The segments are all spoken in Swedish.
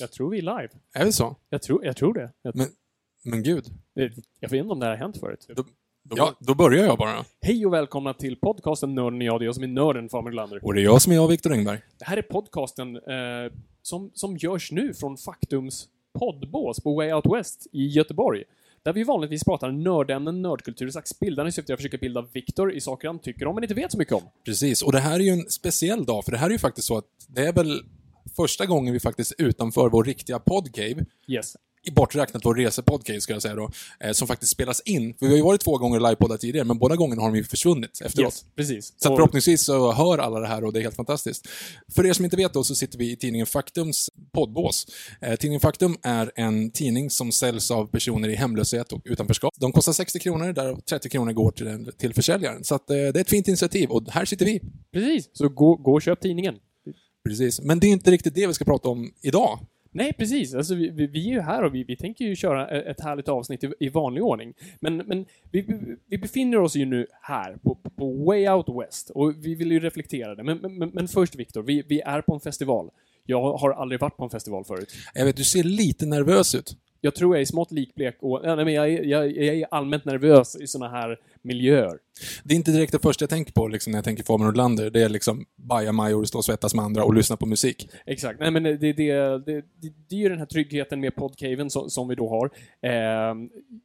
Jag tror vi är live. Är det så? Jag tror, jag tror det. Jag, Men, men gud. det- jag vet inte om det här har hänt förut. Då, ja, då börjar jag bara. Hej och välkomna till podcasten Nörden och jag. Det är jag som är nörden, Fabian Glander. Och det är jag som är jag, Viktor Engberg. Det här är podcasten eh, som, som görs nu från Faktums poddbås på Way Out West i Göteborg. Där vi vanligtvis pratar nördämnen, nördkultur och slags bildande i syfte att försöka bilda Viktor i saker han tycker om men inte vet så mycket om. Precis, och det här är ju en speciell dag, för det här är ju faktiskt så att det är väl första gången vi faktiskt utanför vår riktiga podcave, Yes. i borträknat vår resepodcave ska jag säga då, eh, som faktiskt spelas in. För vi har ju varit två gånger livepoddar tidigare, men båda gångerna har de ju försvunnit efteråt. Yes, precis. Så Och- förhoppningsvis så hör alla det här och det är helt fantastiskt. För er som inte vet då så sitter vi i tidningen Faktums poddbås. Eh, tidningen Faktum är en tidning som säljs av personer i hemlöshet och utanförskap. De kostar 60 kronor, där 30 kronor går till, den- till försäljaren. Så att, eh, det är ett fint initiativ och här sitter vi. Precis. Så gå, gå och köp tidningen. Precis. Men det är inte riktigt det vi ska prata om idag. Nej, precis. Alltså, vi, vi, är ju här och vi, vi tänker ju köra ett härligt avsnitt i, i vanlig ordning. Men, men vi, vi- befinner oss ju nu här, på, på Way Out West, och vi vill ju reflektera det. Men, men, men först, Viktor, vi, är på en festival. Jag har aldrig varit på en festival förut. Jag vet, du ser lite nervös ut. Jag tror jag är smått likblek och nej, men jag, är- jag, jag är allmänt nervös i såna här miljöer. Det är inte direkt det första jag tänker på liksom, när jag tänker Fabian Nordlander. Det är liksom bajamajor, stå och svettas med andra och lyssna på musik. Exakt. Nej, men det, det, det, det, det är ju den här tryggheten med podcaven som, som vi då har. Eh,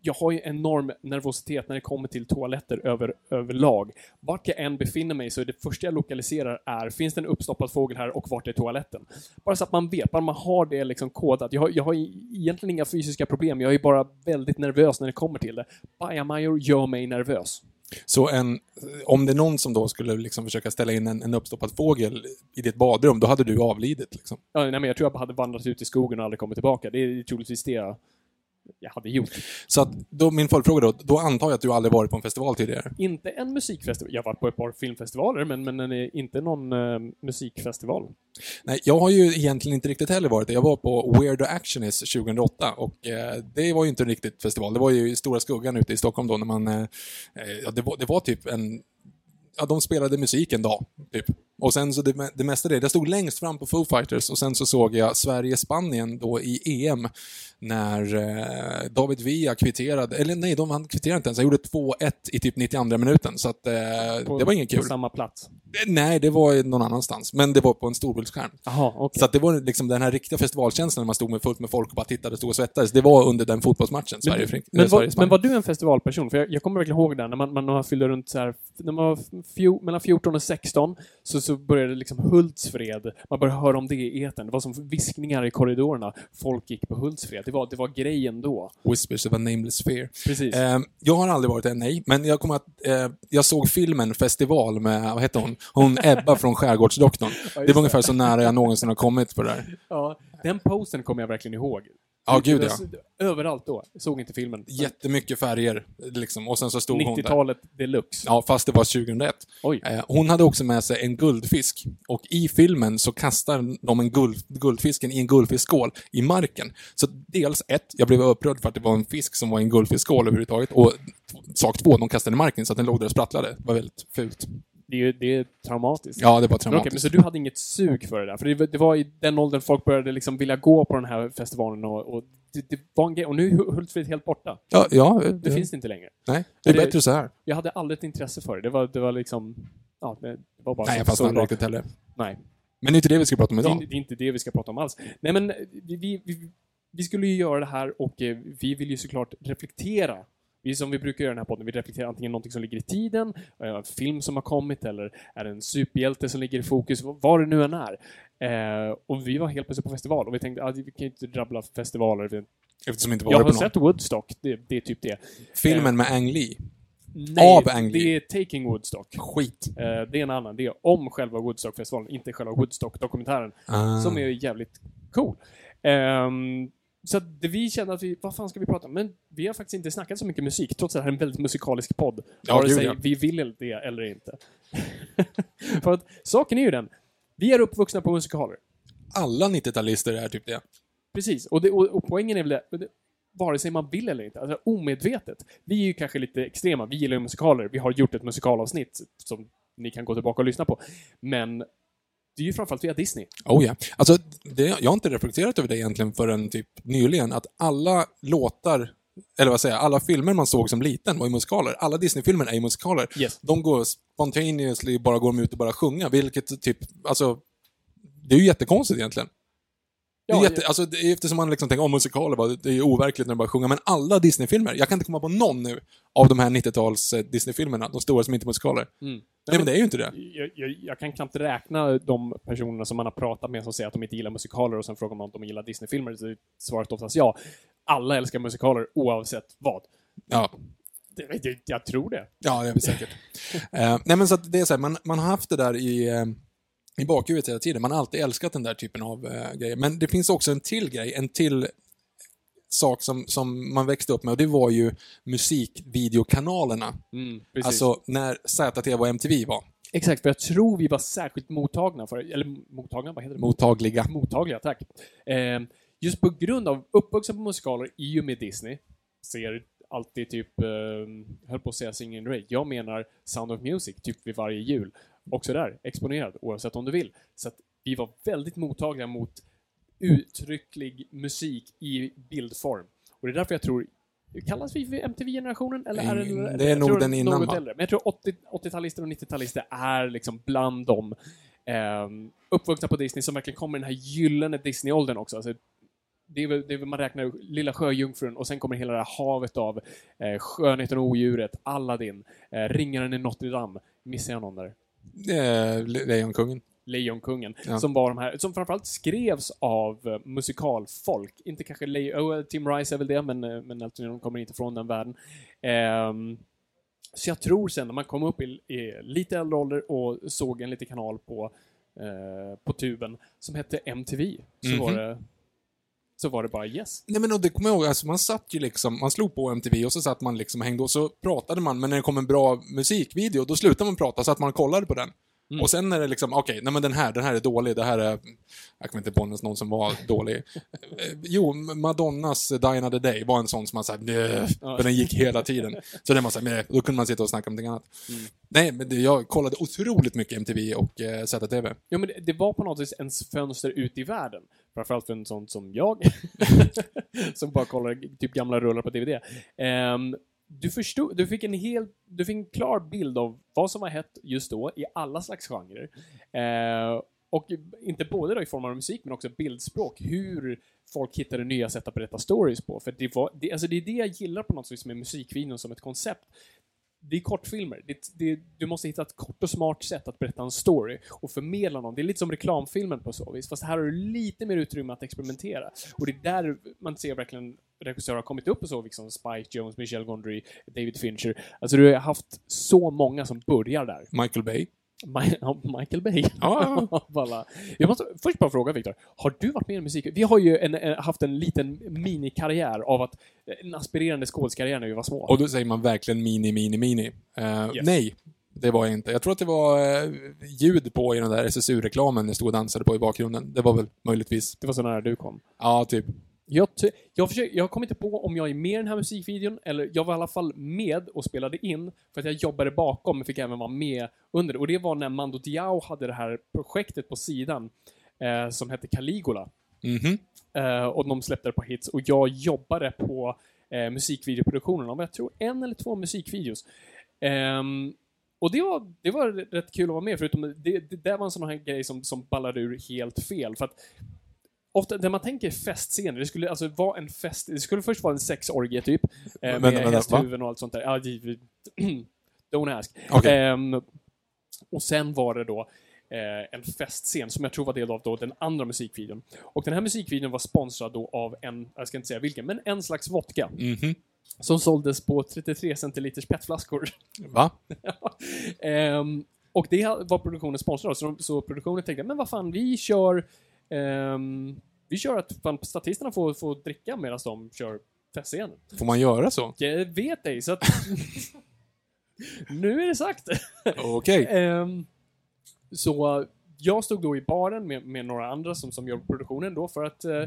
jag har ju enorm nervositet när det kommer till toaletter över, överlag. Vart jag än befinner mig så är det första jag lokaliserar är, finns det en uppstoppad fågel här och vart är toaletten? Bara så att man vet, bara man har det liksom kodat. Jag har, jag har egentligen inga fysiska problem, jag är bara väldigt nervös när det kommer till det. Bajamajor gör mig nervös. Så en, om det är någon som då skulle liksom försöka ställa in en, en uppstoppad fågel i ditt badrum, då hade du avlidit. Liksom. Ja, nej, men jag tror jag hade vandrat ut i skogen och aldrig kommit tillbaka. Det är troligtvis det jag, jag hade gjort. Så att, då, min följdfråga då, då antar jag att du aldrig varit på en festival tidigare? Inte en musikfestival. Jag har varit på ett par filmfestivaler, men, men en- inte någon eh, musikfestival. Nej, jag har ju egentligen inte riktigt heller varit det. Jag var på Weirdo Actionist 2008 och eh, det var ju inte en riktigt festival. Det var ju i Stora Skuggan ute i Stockholm då när man... Eh, eh, ja, det, var, det var typ en... Ja, de spelade musik en dag, typ. Och sen så det, det mesta det, jag stod längst fram på Foo Fighters och sen så såg jag Sverige-Spanien då i EM när eh, David Villa kvitterade, eller nej, de, han kvitterade inte ens, han gjorde 2-1 i typ 92 minuten, så att eh, På, det var inget kul. På samma plats. Nej, det var någon annanstans, men det var på en storbildsskärm. Okej. Så att det var liksom den här riktiga festivalkänslan när man stod med fullt med folk och bara tittade och stod och svettades. Det var under den fotbollsmatchen, Sverige, Men, men, men, Sverige var, men var du en festivalperson? För jag, jag kommer verkligen ihåg det, när man, man fyllde runt så här, när man var fjo, mellan 14 och 16, så, så började det liksom Hultsfred, man började höra om det i etern. Det var som viskningar i korridorerna. Folk gick på Hultsfred. Det var, det var grejen då. Whispers of a nameless sphere. Precis. Eh, jag har aldrig varit en nej, men jag kommer att... Eh, jag såg filmen Festival med, vad heter hon? Hon Ebba från Skärgårdsdoktorn. Ja, det var ungefär så nära jag någonsin har kommit på det där. Ja, den posten kommer jag verkligen ihåg. Ja, gud ja. Överallt då. Såg inte filmen. Jättemycket färger, liksom. Och sen så stod hon där. 90-talet deluxe. Ja, fast det var 2001. Oj. Eh, Hon hade också med sig en guldfisk. Och i filmen så kastar de en guld, guldfisken i en guldfiskskål i marken. Så dels ett, jag blev upprörd för att det var en fisk som var i en guldfiskskål överhuvudtaget. Och sak två, de kastade i marken så att den låg där och sprattlade. Det var väldigt fult. Det är det är traumatiskt. Ja, det var Men traumatiskt. men så du hade inget sug för det där? För det, det var i den åldern folk började liksom vilja gå på den här festivalen och, och det, det var en grej. Och nu är Hultsfred helt borta. Ja, ja Det det, finns inte längre. Nej, det är det- bättre så här. Jag hade aldrig ett intresse för det. Det var, det var liksom... Ja, det var bara Nej, jag fastnade inte riktigt heller. Nej. Men det är inte det vi ska prata om Det idag. det är inte det vi ska prata om alls. Nej, men vi, vi, vi, vi skulle ju göra det här och eh, vi vill ju såklart reflektera. Vi som vi brukar göra i den här podden, vi reflekterar antingen någonting som ligger i tiden, eh, en film som har kommit, eller är det en superhjälte som ligger i fokus, vad det nu än är. Eh, och vi var helt plötsligt på festival och vi tänkte att vi kan inte drabbla festivaler. Eftersom inte Jag var har på någon. sett Woodstock, det, det är typ det. Filmen med Ang Lee. Nej, Av Ang Lee. det är Taking Woodstock. Skit. Eh, det är en annan, det är om själva Woodstock-festivalen, inte själva Woodstock-dokumentären. Ah. Som är jävligt cool. Ehm, så att det vi kände att vi, vad fan ska vi prata om? Men vi har faktiskt inte snackat så mycket musik, trots att det här är en väldigt musikalisk podd. Ja, Vare sig ja. vi vill det eller inte. För att saken är ju den, vi är uppvuxna på musikaler. Alla 90-talister är typ det. Precis, och, det, och, och poängen är väl det, det, vare sig man vill eller inte, alltså omedvetet. Vi är ju kanske lite extrema, vi gillar ju musikaler, vi har gjort ett musikalavsnitt som ni kan gå tillbaka och lyssna på. Men det är ju framförallt via Disney. Oh ja. Alltså, det, jag har inte reflekterat över det egentligen förrän typ nyligen, att alla låtar, eller vad säger jag, alla filmer man såg som liten var ju musikaler. Alla Disney-filmer är ju musikaler. Yes. De går spontaneously, bara går de ut och bara sjunga, vilket typ, alltså, det är ju jättekonstigt egentligen. Det är jätte, alltså, det är eftersom man liksom tänker, om musikaler, bara, det är overkligt när de bara sjunger, men alla Disney-filmer, jag kan inte komma på någon nu av de här 90-tals eh, Disney-filmerna, de stora som inte är musikaler. Mm. Nej men det är ju inte det. Jag, jag, jag kan knappt räkna de personerna som man har pratat med som säger att de inte gillar musikaler och sen frågar man om de gillar Disney-filmer, så svaret oftast ja. Alla älskar musikaler oavsett vad. Ja, Det, det, jag tror det. Ja, det är säkert. eh, nej, men så att det är så här, man, man har haft det där i, eh, i bakhuvudet hela tiden. Man har alltid älskat den där typen av eh, grejer. Men det finns också en till grej, en till sak som, som man växte upp med och det var ju musikvideokanalerna. Mm, precis. Alltså när ZTV och MTV var Exakt, för jag tror vi var särskilt mottagna för eller mottagna, vad heter det? mottagliga. Mottagliga, tack. Eh, just på grund av uppvuxen på musikaler i och med Disney, ser alltid typ, eh, höll på att säga Singing in the Rain. Jag menar Sound of Music, typ vid varje jul. Också där, exponerad, oavsett om du vill. Så att vi var väldigt mottagliga mot uttrycklig musik i bildform. Och det är därför jag tror Kallas vi för MTV-generationen? Eller är det, Mm, det är nog den innan, något äldre. Men jag tror 80 80-talister och 90-talister är liksom bland dem um, uppvuxna på Disney som verkligen kommer i den här gyllene Disney-åldern också. Alltså, det är, väl, det är väl man räknar Lilla Sjöjungfrun och sen kommer hela det här havet av eh, Skönheten och odjuret, Aladdin, eh, Ringaren i Notre Dame. Missar jag någon där? Eh, Le- Lejonkungen. Lejonkungen. Ja. Som var de här, som framförallt skrevs av eh, musikalfolk. Inte kanske Le oh, Tim Rice är väl det, men, eh, men Elton John kommer inte från den världen. Ehm, så jag tror sen när man kom upp i, i lite äldre ålder och såg en liten kanal på, eh, på tuben som hette MTV, så, Mhm. var det, så var det bara yes. Nej men och det kommer jag ihåg, alltså man satt ju liksom, man slog på MTV och så satt man liksom och hängde och så pratade man, men när det kom en bra musikvideo, då slutade man prata så att man kollade på den. Mm. Och sen är det liksom, okej, nej men den här, den här är dålig, det här är, jag kommer inte på någon som var dålig. Eh, jo, Madonnas Die Another Day var en sån som man såhär, för den gick hela tiden. Så den var såhär, då kunde man sitta och snacka om någonting annat. Mm. Nej, men det, jag kollade otroligt mycket MTV och eh, ZTV. Ja, men det, det var på något vis ens fönster ut i världen. Framförallt för en sån som jag, som bara kollar typ gamla rullar på DVD. Ehm, du förstod, du fick en hel, du fick en klar bild av vad som var hett just då i alla slags genrer. Eh, och inte både då i form av musik, men också bildspråk. Hur folk hittade nya sätt att berätta stories på. För det, var, det, alltså det är det jag gillar på något vis med musikvideon som ett koncept det är kortfilmer. Det, det, du måste hitta ett kort och smart sätt att berätta en story och förmedla någon. Det är lite som reklamfilmen på så vis, fast här har du lite mer utrymme att experimentera. Och det är där man ser verkligen regissörer har kommit upp och så, liksom Spike Jones, Michel Gondry, David Fincher. Alltså du har haft så många som börjar där. Michael Bay. Mi- ja, Michael Bay. Ja, Alla. Jag måste först bara fråga Viktor, har du varit med i musik? Vi har ju en, en, haft en liten minikarriär av att en aspirerande skådiskarriär när vi var små. Och då säger man verkligen mini, mini, mini. Eh, Yes. Nej, det var jag inte. Jag tror att det var eh, ljud på i den där SSU-reklamen jag stod och dansade på i bakgrunden. Det var väl möjligtvis. det var så nära du kom. Ja, typ. Jag, jag, försöker, jag kom inte på om jag är med i den här musikvideon, eller jag var i alla fall med och spelade in, för att jag jobbade bakom, men fick även vara med under. Och det var när Mando Diao hade det här projektet på sidan, eh, som hette Caligula. Mhm. Eh, och de släppte det på hits, och jag jobbade på eh, musikvideoproduktionen av, jag tror, en eller två musikvideos. Ehm, och det var, det var rätt kul att vara med, förutom det, det där var en sån här grej som, som ballade ur helt fel. För att Ofta, när man tänker festscener, det skulle alltså vara en fest, det skulle först vara en sexorgie typ, eh, med Vänta, vänta, hästhuvuden och allt sånt där. Ja, giv- don't ask. Okej. Ehm, och sen var det då eh, en festscen som jag tror var del av då den andra musikvideon. Och den här musikvideon var sponsrad då av en, jag ska inte säga vilken, men en slags vodka. Mhm. Som såldes på 33 centiliters petflaskor. Va? Ehm, och det var produktionen sponsrad av, så, de- så produktionen tänkte, men vad fan, vi kör ehm, vi kör att fan, statisterna får, får dricka medan de kör festscenen. Får man göra så? Jag vet ej, så att... nu är det sagt. Okej. Ehm, så jag stod då i baren med, med några andra som, som gör produktionen då för att eh,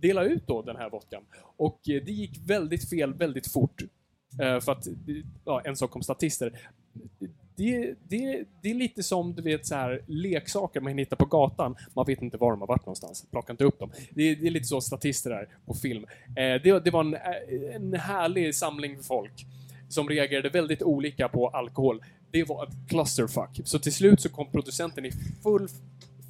dela ut då den här vodkan. Och eh, det gick väldigt fel väldigt fort. Eh, för att, ja, en sak om statister. Det, det, det är lite som du vet så här leksaker man hittar på gatan. Man vet inte var de har varit någonstans. Plocka inte upp dem. Det, det är lite så statister är på film. Eh, det, det var en, eh, en härlig samling för folk som reagerade väldigt olika på alkohol. Det var ett clusterfuck. Så till slut så kom producenten i full,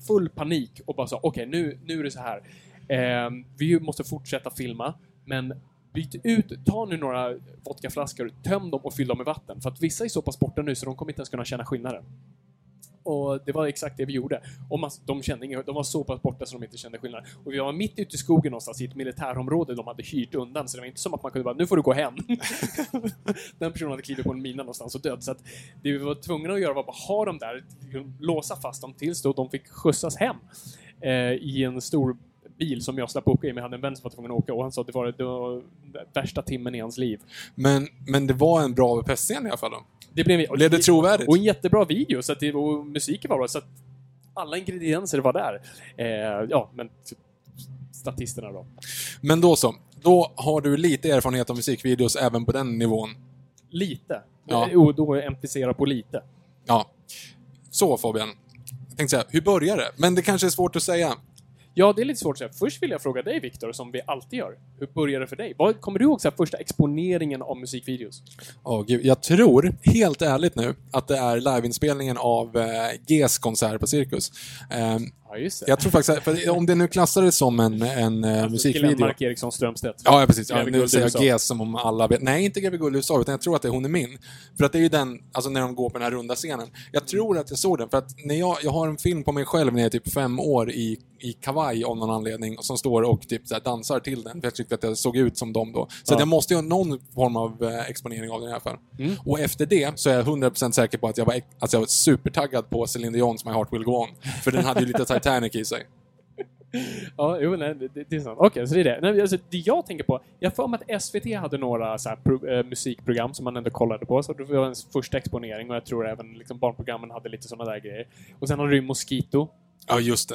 full panik och bara sa okej, nu, nu är det så här. Eh, vi måste fortsätta filma, men byt ut, ta nu några vodkaflaskor, töm dem och fyll dem med vatten. För att vissa är så pass borta nu så de kommer inte ens kunna känna skillnaden. Och det var exakt det vi gjorde. Och man, de kände de var så pass borta så de inte kände skillnad. Och vi var mitt ute i skogen någonstans i ett militärområde de hade hyrt undan, så det var inte som att man kunde bara, nu får du gå hem. Den personen hade klivit på en mina någonstans och dött. Så att det vi var tvungna att göra var bara ha dem där, låsa fast dem tills då de fick skjutsas hem. Eh, I en stor bil som jag slapp åka i, men jag hade en vän som var tvungen att åka och han sa att det var, det var värsta timmen i hans liv. Men, men det var en bra pestscen i alla fall då? Det blev, och Blev det trovärdigt? Och en jättebra video, så att det, och musiken var bra, så att alla ingredienser var där. Eh, ja, men typ statisterna då. Men då så. Då har du lite erfarenhet av musikvideos även på den nivån. Lite. Ja. Eh, Och då emphasera på lite. Ja. Så Fabian. Jag tänkte säga, hur börjar det? Men det kanske är svårt att säga. Ja, det är lite svårt att säga. Först vill jag fråga dig, Viktor, som vi alltid gör. Hur började det för dig? Vad, kommer du ihåg så här, första exponeringen av musikvideos? Oh, gud, jag tror, helt ärligt nu, att det är liveinspelningen av eh, Gs konsert på Cirkus. Eh, Ja, just det. jag tror faktiskt, för om det nu klassades som en, en eh, musikvideo. Mark Eriksson Strömstedt. Ja, ja, precis. Ja, nu säger jag G som om alla vet. Nej, inte Greve Guld USA, utan jag tror att det är Hon är min. För att det är ju den, alltså när de går på den här runda scenen. Jag tror att jag såg den, för att när jag, jag har en film på mig själv när jag är typ fem år i, i kavaj av någon anledning, som står och typ så dansar till den. För jag tyckte att jag såg ut som dem då. Så Ja. jag måste ju ha någon form av eh, exponering av den i alla fall. Mm. Och efter det så är jag 100% säker på att jag var, alltså jag var supertaggad på Celine Dions My Heart Will Go On. För den hade ju lite Titanic i sig. Ja, jo, nej, det, det är sant. Okej, så det är det. Nej, alltså, det jag tänker på, jag för mig att SVT hade några så här, pro, eh, musikprogram som man ändå kollade på, så det var ens första exponering och jag tror även liksom, barnprogrammen hade lite sådana där grejer. Och sen hade du ju Mosquito. Ja, just det.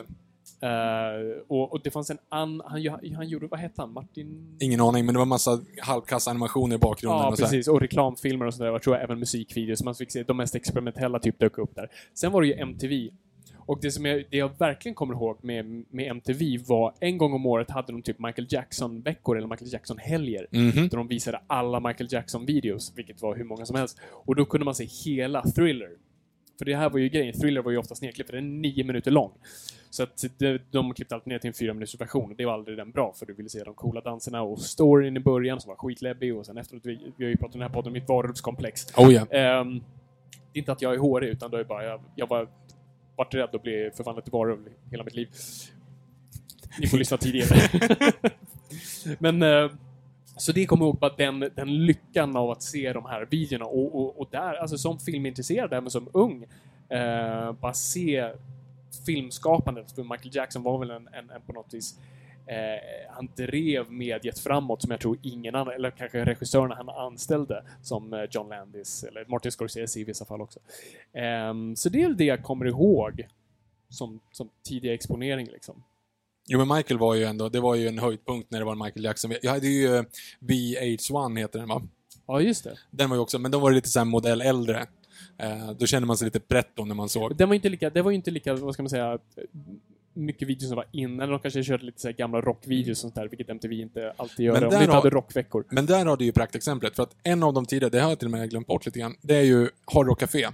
eh, och, och det fanns en annan, han, han gjorde, vad hette han? Martin? Ingen aning, men det var massa halvkassa animationer i bakgrunden. Ja, och precis. Och reklamfilmer och sådär. Jag tror jag även musikvideos. Man fick se de mest experimentella typ dök upp där. Sen var det ju MTV. Och det som jag, det jag verkligen kommer ihåg med, med MTV var en gång om året hade de typ Michael Jackson-veckor eller Michael Jackson-helger. Mhm. Där de visade alla Michael Jackson-videos, vilket var hur många som helst. Och då kunde man se hela Thriller. För det här var ju grejen, Thriller var ju ofta snedklippt, för den är nio minuter lång. Så att det, de klippte alltid ner till en fyra minuters version och det var aldrig den bra för du ville se de coola danserna och storyn i början som var skitläbbig och sen efteråt, vi, vi har ju pratat om den här podden mitt varulvskomplex. Oh ja. Ehm, det är inte att jag är hårig utan det är bara jag, jag var varit rädd att bli förvandlad till varulv hela mitt liv. Ni får lyssna tidigare. Men eh, så det kommer jag ihåg bara den, den lyckan av att se de här videorna och, och, och där, alltså som filmintresserad, även som ung, Eh, bara se filmskapandet, för Michael Jackson var väl en, en, en på något vis Eh, han drev mediet framåt som jag tror ingen annan, eller kanske regissörerna han anställde, som eh, John Landis, eller Martin Scorsese i vissa fall också. Eh, så det är väl det jag kommer ihåg som, som tidig exponering liksom. Jo, men Michael var ju ändå, det var ju en höjdpunkt när det var Michael Jackson. Jag hade ju eh, VH1 heter den va? Ja, just det. Den var ju också, men då var det lite såhär modell äldre. Eh, då kände man sig lite pretto när man såg. Den var inte lika, det var ju inte lika, vad ska man säga, mycket videos som var innan. De kanske körde lite så gamla rockvideos och sånt där, vilket MTV inte alltid gör. Men om vi inte har- hade rockveckor. Men där har du ju praktexemplet, för att en av de tidigare, det har jag till och med glömt bort lite grann, det är ju Hard Rock Café.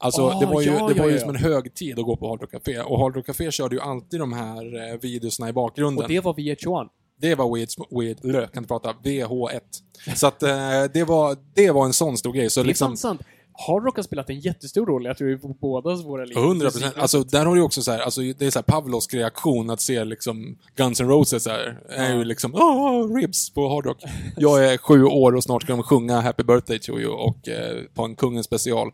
Alltså, Ah, det var ju, ja, det ja, var ju ja. som en högtid att gå på Hard Rock Café. Och Hard Rock Café körde ju alltid de här eh, videosna i bakgrunden. Och det var VH1. Det var Weird, weird lö, kan inte prata, VH1. Så att eh, det, var, det var en sån stor grej. Så Det är liksom, fan sant. Hardrock har spelat en jättestor roll, jag tror, i bådas våra liv. 100 procent. Alltså, där har du också så här, alltså, det är så här Pavlovsk reaktion att se liksom Guns N' Roses här. Är ju liksom, åh, ribs på Hard Rock. Jag är sju år och snart ska de sjunga Happy Birthday to you och eh, ta en kungens special.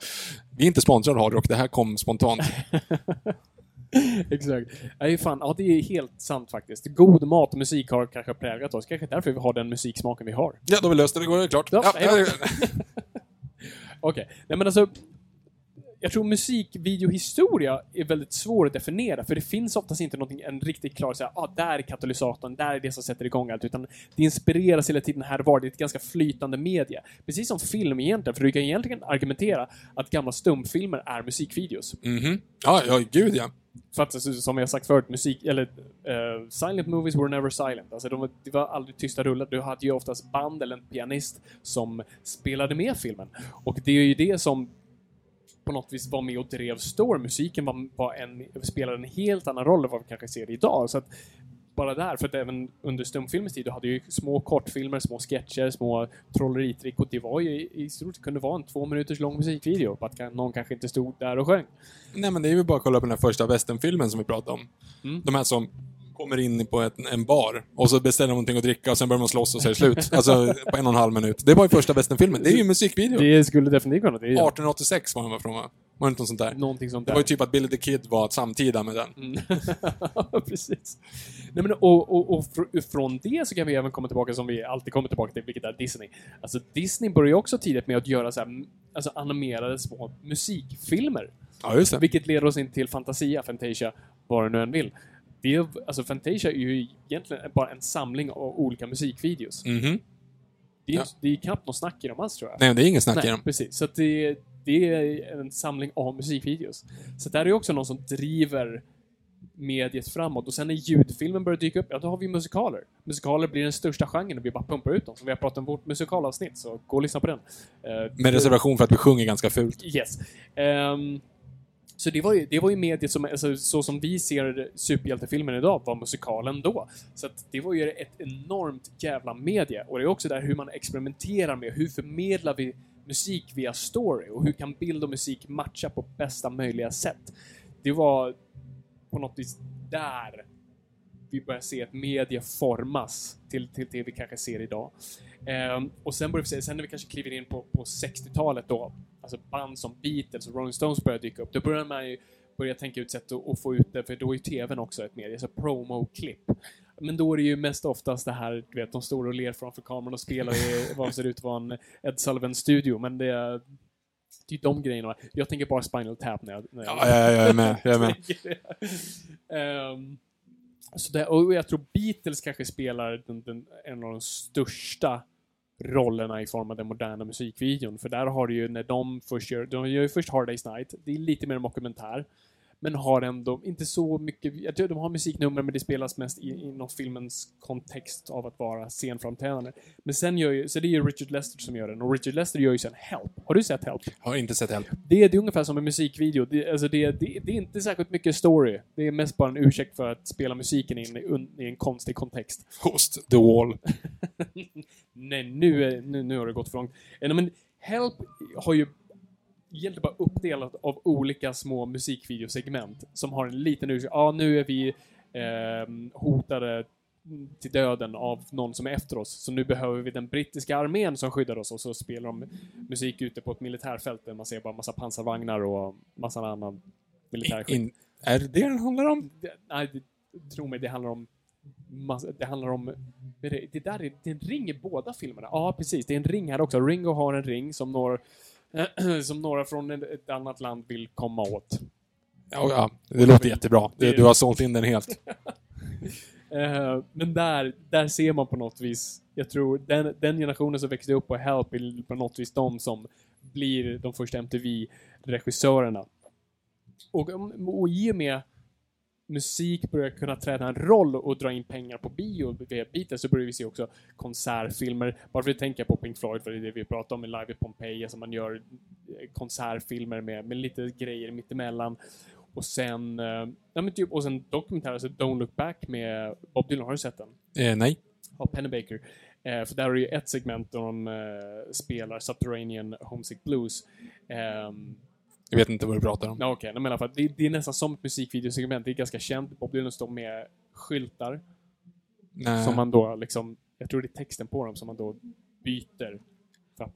Vi är inte sponsrade av Hard Rock, det här kom spontant. Exakt. Nej, fan, ja, det är helt sant faktiskt. God mat och musik har kanske präglat oss. Kanske därför vi har den musiksmaken vi har. Ja, då har vi löst det, det går klart. Ja, Ja, Okej. Okay. Nej, men alltså... Jag tror musikvideohistoria är väldigt svår att definiera, för det finns oftast inte någonting, en riktigt klar såhär, ah, där är katalysatorn, där är det som sätter igång allt, utan det inspireras hela tiden här och var. Det är ett ganska flytande media. Precis som film egentligen, för du kan egentligen argumentera att gamla stumfilmer är musikvideos. Mhm. ja, ja, gud ja. För att, alltså, som jag sagt förut, musik, eller uh, silent movies were never silent. Alltså, de, var- det var aldrig tysta rullar. Du hade ju oftast band eller en pianist som spelade med filmen. Och det är ju det som på något vis var med och drev Storm. Musiken var, var en, spelade en helt annan roll än vad vi kanske ser idag. Så att, bara där, för att även under stumfilmens tid, du hade ju små kortfilmer, små sketcher, små trolleritrick och det var ju i, stort kunde vara en två minuters lång musikvideo. På att någon kanske inte stod där och sjöng. Nej, men det är ju bara att kolla på den här första westernfilmen som vi pratade om. Mm. De här som kommer in på ett, en bar och så beställer någonting att dricka och sen börjar de slåss och så är det slut. Alltså, på en och en halv minut. Det var ju första westernfilmen. Det är ju en musikvideo. Det skulle definitivt kunna. Det är 1886 var den från, va? Var det inte något sånt där? någonting sånt Det där. var ju typ att Billy the Kid var samtida med den. Mm. Precis. Nej, men, och, och, och fr från det så kan vi även komma tillbaka som vi alltid kommer tillbaka till, vilket är Disney. Alltså Disney började ju också tidigt med att göra så här, alltså animerade små musikfilmer. Ja, just det. Vilket leder oss in till Fantasia, Fantasia, vad du nu än vill. Det är, alltså Fantasia är ju egentligen bara en samling av olika musikvideos. Mhm. Det är, Ja. det är knappt något snack i dem alls tror jag. Nej, det är ingen snack i Nej, dem. precis. Så det, det är en samling av musikvideos. Så där är ju också någon som driver mediet framåt. Och sen när ljudfilmen börjar dyka upp, ja då har vi musikaler. Musikaler blir den största genren och vi bara pumpar ut dem. Så vi har pratat om vårt musikalavsnitt, så gå och lyssna på den. Eh, Med reservation för att vi sjunger ganska fult. Yes. Ehm, så det var ju, det var ju mediet som, alltså, så som vi ser superhjältefilmen idag, var musikalen då. Så att det var ju ett enormt jävla medie. Och det är också där hur man experimenterar med, hur förmedlar vi musik via story? Och hur kan bild och musik matcha på bästa möjliga sätt? Det var på något vis där vi börjar se ett media formas till, till det vi kanske ser idag. Ehm, och sen börjar vi se, sen när vi kanske kliver in på, på 60-talet då, alltså band som Beatles och Rolling Stones börjar dyka upp, då börjar man ju börja tänka ut sätt att, att få ut det, för då är ju TVn också ett medie, så promo-klipp. Men då är det ju mest oftast det här, du vet, de står och ler framför kameran och spelar i vad ser ut att vara en Ed Sullivan-studio, men det är det är de grejerna. Jag tänker bara Spinal Tap när jag... När jag Ja, ja, jag är med. Jag är med. Ehm, så det, och jag tror Beatles kanske spelar den, den, en av de största rollerna i form av den moderna musikvideon. För där har du ju när de först gör, de gör ju först Hard Day's Night, det är lite mer en dokumentär. Men har ändå inte så mycket, jag tror de har musiknummer men det spelas mest i, inom filmens kontext av att vara scenframträdande. Men sen gör ju, så det är ju Richard Lester som gör den och Richard Lester gör ju sen Help. Har du sett Help? Har inte sett Help. Det är, det är ungefär som en musikvideo. Det, alltså det, det, det är inte särskilt mycket story. Det är mest bara en ursäkt för att spela musiken in i, i en konstig kontext. Host the wall. Nej, nu, är, nu, nu har det gått för långt. Eh, Men Help har ju egentligen bara uppdelat av olika små musikvideosegment som har en liten ursäkt. Ja, nu är vi ehm, hotade till döden av någon som är efter oss. Så nu behöver vi den brittiska armén som skyddar oss och så spelar de musik ute på ett militärfält där man ser bara massa pansarvagnar och massa annan militär skit. In, är det det den handlar om? Det, nej, det, tro mig, det handlar om det handlar om det, där är, det är en ring i båda filmerna. Ja, precis. Det är en ring här också. Ringo har en ring som några, som några från ett annat land vill komma åt. Ja, ja det låter jättebra. Du, du har sålt in den helt. Eh, men där, där ser man på något vis, jag tror den, den generationen som växte upp på Help är på något vis de som blir de första MTV-regissörerna. Och, och i och med musik börjar kunna träda en roll och dra in pengar på bio via Beatles så börjar vi se också konsertfilmer. Bara för att tänka på Pink Floyd, för det är det vi pratar om i Live i Pompeji, alltså man gör eh, konsertfilmer med, med lite grejer mittemellan. Och sen, eh, ja, men typ, och sen dokumentär, alltså Don't Look Back med Bob Dylan, har du sett den? Eh, nej. Av Pennebaker. Eh, för där är ju ett segment där de eh, spelar Subterranean Homesick Blues. Um, jag vet inte vad du pratar om. Okej, okay, men i alla fall, det, det, är nästan som ett musikvideosegment. Det är ganska känt. Bob Dylan står med skyltar. Nej. Som man då liksom, jag tror det är texten på dem som man då byter.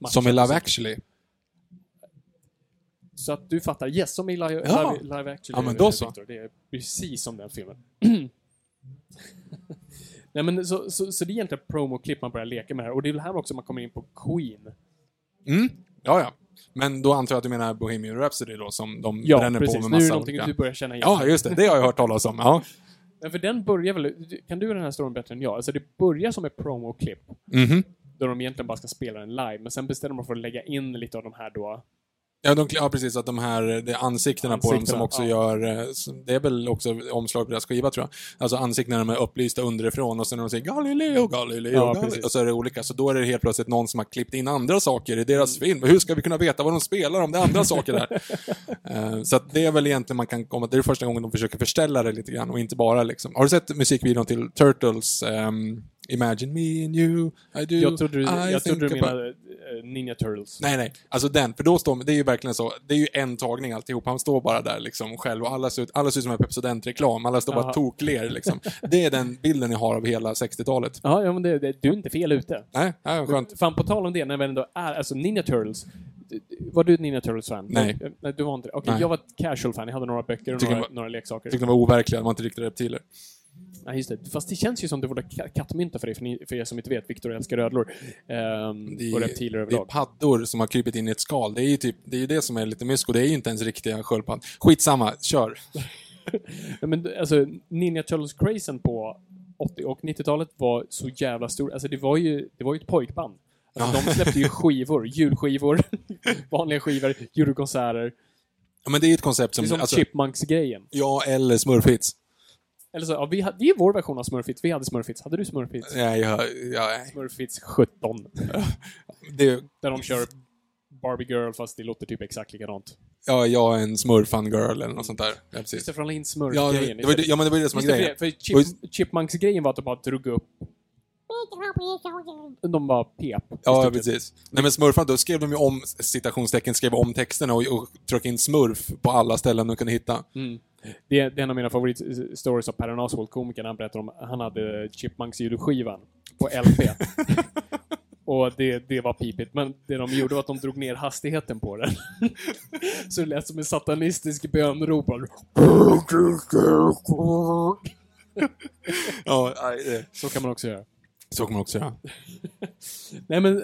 som i Love actually? Så att du fattar. Yes, som i Live, ja. live, live Actually. Ja, men då så. Det är precis som den filmen. Nej, men så, så, så det är egentligen promo-klipp man börjar leka med här. Och det är väl här också man kommer in på Queen. Mm, ja, ja. Men då antar jag att du menar Bohemian Rhapsody då, som de ja, bränner precis. på med massa Ja, precis. Nu är det någonting du börjar känna igen. Ja, just det. Det har jag hört talas om. Ja. ja. för den börjar väl... Kan du den här storyn bättre än jag? Alltså, det börjar som ett promo-klipp. Mm -hmm. Då de egentligen bara ska spela den live, men sen bestämmer de för att lägga in lite av de här då Ja, de, ja, precis. Att de här det är ansiktena, ansiktena på dem som också ja. gör... Eh, det är väl också omslag på deras skiva, tror jag. Alltså ansiktena de är upplysta underifrån och sen när de säger Galileo, Galileo, ja, Galileo och så är det olika. Så då är det helt plötsligt någon som har klippt in andra saker i deras mm. film. Hur ska vi kunna veta vad de spelar om det är andra saker där? uh, så att det är väl egentligen man kan komma... Det är första gången de försöker förställa det lite grann och inte bara liksom... Har du sett musikvideon till Turtles? Um, Imagine me and you, I do, Jag trodde du, jag trodde du menade uh, Ninja Turtles. Nej, nej. Alltså den, för då står det är ju verkligen så, det är ju en tagning alltihop. Han står bara där liksom själv och alla ser ut, alla ser ut som en Pepsodent-reklam. Alla står Aha. bara tokler liksom. Det är den bilden jag har av hela 60-talet. Ja, ja men det, det, du är inte fel ute. Nej, ja, skönt. Fan, på tal om det, när vi ändå är, alltså Ninja Turtles, var du ett Ninja Turtles-fan? Nej. Nej, du var inte Okej, okay, jag var ett casual-fan. Jag hade några böcker och några, var, några leksaker. Jag tyckte de var overkliga, de var inte riktigt reptiler. Ja, just det. Fast det känns ju som det vore kattmynta för er, för, ni, för er som inte vet. Viktor älskar ödlor. Ehm, det är, och reptiler överlag. Det är paddor som har krypit in i ett skal. Det är ju typ, det är det som är lite mysko. Det är ju inte ens riktiga sköldpaddor. Skitsamma, kör! men alltså, Ninja Turtles-crazen på 80 och 90-talet var så jävla stor. Alltså det var ju, det var ju ett pojkband. Alltså, ja. De släppte ju skivor, julskivor, vanliga skivor, julkonserter. Ja, men det är ju ett koncept som... Det är som alltså, Chipmunks-grejen. Ja, eller Smurfits. Eller så, ja, vi, det är vår version av Smurfits. Vi hade Smurfits. Hade du Smurfits? Nej, jag... jag Smurfits 17. det... Där de kör Barbie Girl fast det låter typ exakt likadant. Ja, jag är en smurfan girl eller något sånt där. Ja, precis. Det, för in smurf-grejen. Ja, det, det, ja, men det var ju det som var grejen. För, för Chip, Chipmunks-grejen var att de bara drog upp de bara pep. Ja, precis. Nej men smurfarna, då skrev de ju om, citationstecken, skrev om texterna och, och tryckte in smurf på alla ställen de kunde hitta. Mm. Det, är, det är en av mina favoritstories av Per Oswald, komikern. Han berättar om han hade Chipmunks ljudskivan på LP. Och det, det var pipigt, men det de gjorde var att de drog ner hastigheten på den. Så det lät som en satanistisk bönrop. ja, så kan man också göra. Så kan man också göra. Nej men,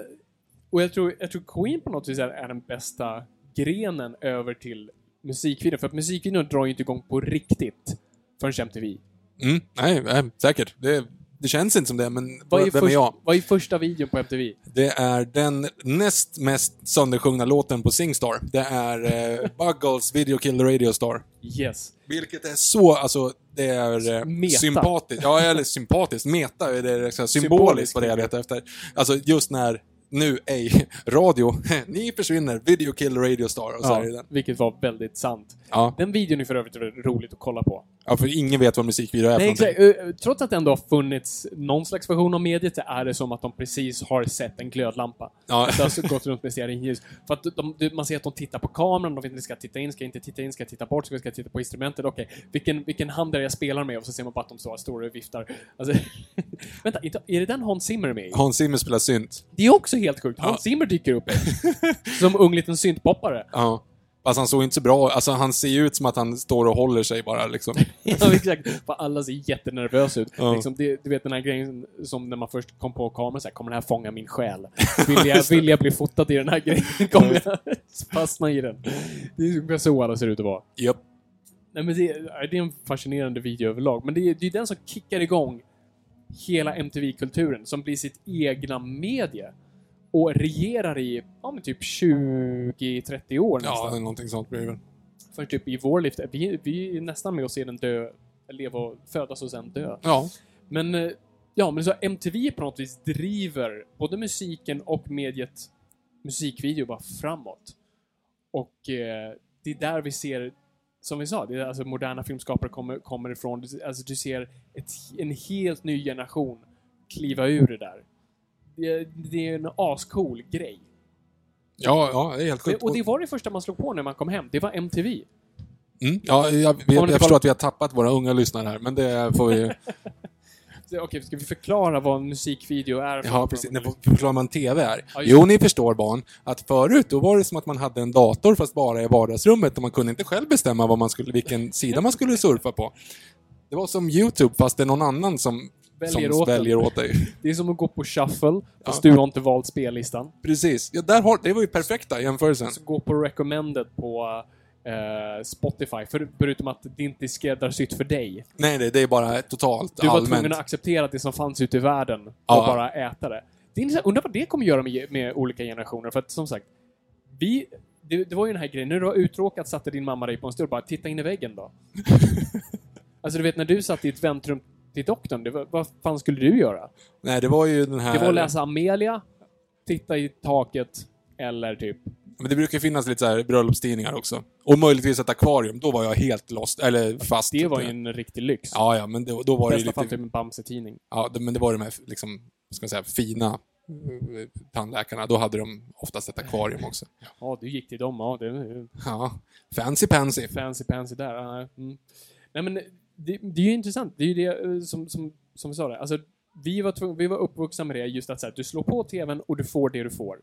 och jag tror, jag tror Queen på något vis är, är den bästa grenen över till musikvideon. För att musikvideon drar ju inte igång på riktigt förrän MTV. Mm, nej, nej säkert. Det, det känns inte som det, men vad är, vem först, är jag? Vad är första videon på MTV? Det är den näst mest söndersjungna låten på Singstar. Det är eh, Buggles Video Kill the Radio Star. Yes. Vilket är så, alltså, det är eh, sympatiskt. Ja, eller sympatiskt. Meta är det liksom, symboliskt vad det jag letar efter. Alltså just när nu, ej, radio, ni försvinner, video kill radio star, och så är det den. vilket var väldigt sant. Ja. Den videon är för övrigt roligt att kolla på. ja, för ingen vet vad musikvideo är Nej, exakt. Eh, Trots att det ändå har funnits någon slags version av mediet så är det som att de precis har sett en glödlampa. Ja. Att det har så gått runt med stearinljus. För att de, man ser att de tittar på kameran, de vet inte ska titta in, ska inte titta in, ska titta bort, ska jag titta på instrumentet, okej. Vilken, vilken hand är det jag spelar med? Och så ser man bara att de står, står och viftar. Alltså, vänta, är det den Hans Zimmer är med i? Hans Zimmer spelar synt. Det är också helt sjukt. Hans Zimmer dyker upp som ung liten syntpoppare. Ja. Fast han såg inte så bra Alltså han ser ju ut som att han står och håller sig bara liksom. Ja, exakt. För alla ser jättenervösa ut. Ja. Liksom, det, du vet den här grejen som när man först kom på kameran, så här, kommer den här fånga min själ? Vill jag, vill jag bli fotad i den här grejen? Kommer jag fastna i den? Det är ungefär så alla ser ut att vara. Japp. Nej, men det, det är en fascinerande video överlag. Men det är, det är den som kickar igång hela MTV-kulturen, som blir sitt egna medie. Och regerar i, ja men typ 20-30 år Ja, nästan. är någonting sånt blir det väl. För typ i vår liv, vi, vi är nästan med att se den dö, leva och födas och sen dö. Ja. Men, eh, ja, men så MTV på något vis driver både musiken och mediet musikvideo bara framåt. Och eh, det är där vi ser, som vi sa, det är alltså moderna filmskapare kommer, kommer ifrån. Alltså du ser ett, en helt ny generation kliva ur det där. Det, det är en ascool grej. Ja, ja, det är helt sjukt. Och det var det första man slog på när man kom hem. Det var MTV. Mm. Ja, jag, ni jag förstår att vi har tappat våra unga lyssnare här, men det får vi... Okej, ska vi förklara vad en musikvideo är? Ja, precis. När förklarar man TV är? Ja, Jo, ni förstår barn, att förut då var det som att man hade en dator fast bara i vardagsrummet och man kunde inte själv bestämma vad man skulle, vilken sida man skulle surfa på. Det var som YouTube fast det är någon annan som Väljer som åt väljer åt dig. Det är som att gå på shuffle, fast Ja. du har inte valt spellistan. Precis. Ja, där har, det var ju perfekta jämförelsen. Så gå på recommended på eh, Spotify, för, förutom att det inte är skräddarsytt för dig. Nej, det, det är bara totalt Du var allmänt. tvungen att acceptera det som fanns ute i världen och Ja. bara äta det. det är. Undrar vad det kommer göra med, med olika generationer, för att som sagt, vi... Det, det var ju den här grejen, när du var uttråkad satte din mamma dig på en stol och bara “titta in i väggen då”. alltså du vet, när du satt i ett väntrum till doktorn, det var, vad fan skulle du göra? Nej, det var ju den här... Det var att läsa Amelia, titta i taket, eller typ... Men det brukar finnas lite så här bröllopstidningar också. Och möjligtvis ett akvarium. Då var jag helt lost, eller fast. Det var ju en riktig lyx. Ja, ja, men då, då var I det ju bästa lite... typ en Bamse-tidning. Ja, det, men det var de här, liksom, ska man säga, fina eh, tandläkarna. Då hade de oftast ett akvarium också. Ja, du gick till dem. Ja, det Ja, fancy pansy. fancy pansy där. Mm. Nej, men det, det är ju intressant. Det är ju det eh, som, som, som vi sa där. Alltså, vi var, tvungna, vi var uppvuxna med det just att så här, du slår på TVn och du får det du får.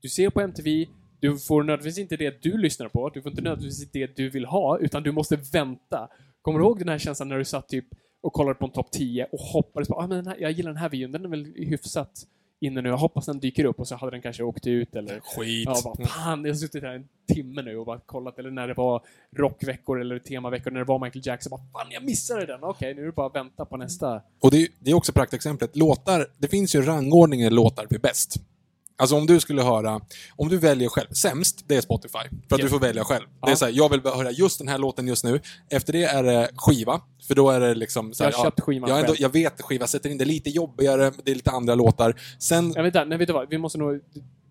Du ser på MTV, du får nödvändigtvis inte det du lyssnar på, du får inte nödvändigtvis det du vill ha, utan du måste vänta. Kommer du ihåg den här känslan när du satt typ och kollade på en topp 10 och hoppades på ah, men den här, jag gillar den här videon, den är väl hyfsat inne nu, jag hoppas den dyker upp och så hade den kanske åkt ut eller Skit. Ja, bara, fan, jag har suttit här en timme nu och bara kollat, eller när det var rockveckor eller temaveckor, när det var Michael Jackson, bara fan, jag missade den! Okej, nu är det bara att vänta på nästa. Och det, är- det är också praktexemplet. Låtar, det finns ju en rangordning när låtar blir bäst. Alltså om du skulle höra, om du väljer själv, sämst, det är Spotify. För att Ja. du får välja själv. Det är Ja. så här, jag vill höra just den här låten just nu. Efter det är det skiva. För då är det liksom så här, Jag har köpt skivan jag, ändå, jag vet skiva, sätter in det lite jobbigare, det är lite andra låtar. Sen, Jag vet inte, nej, vet du vad? Vi måste nog...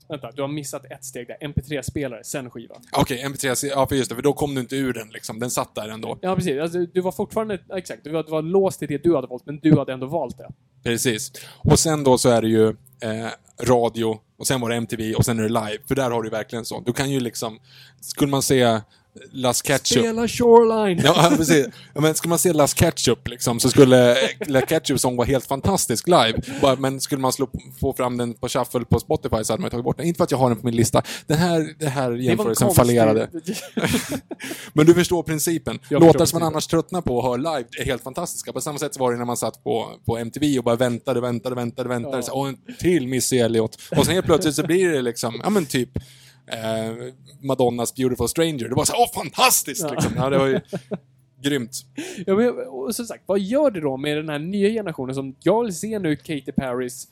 Vänta, du har missat ett steg där. MP3-spelare, sen skiva. okej, MP3, ja för just det, för då kom du inte ur den liksom. Den satt där ändå. Ja, precis. Alltså, du var fortfarande... Exakt, du var, du var låst till det du hade valt, men du hade ändå valt det. Precis. Och sen då så är det ju eh, radio, och sen var det MTV, och sen är det live. För där har du verkligen så. Du kan ju liksom, skulle man se Las Ketchup. Spela Shoreline! Ja, precis. Ja, men skulle man se Las Ketchup liksom, så skulle Las Ketchup sång vara helt fantastisk live. Bara, men skulle man slå, få fram den på shuffle på Spotify så hade man tagit bort den. Inte för att jag har den på min lista. Den här, det här Det jämförelsen konstig- fallerade. Men du förstår principen. Jag Låtar förstår som man annars tröttnar på och hör live är helt fantastiska. På samma sätt så var det när man satt på, på MTV och bara väntade, väntade, väntade, väntade. Ja. Så, Åh, en till Missy Elliott. Och sen helt plötsligt så blir det liksom, ja men typ eh, Madonnas Beautiful Stranger. Det var så här, åh fantastiskt! Ja. Liksom. Ja, det var ju grymt. Ja, men, och som sagt, vad gör det då med den här nya generationen som jag vill se nu Katy Perrys...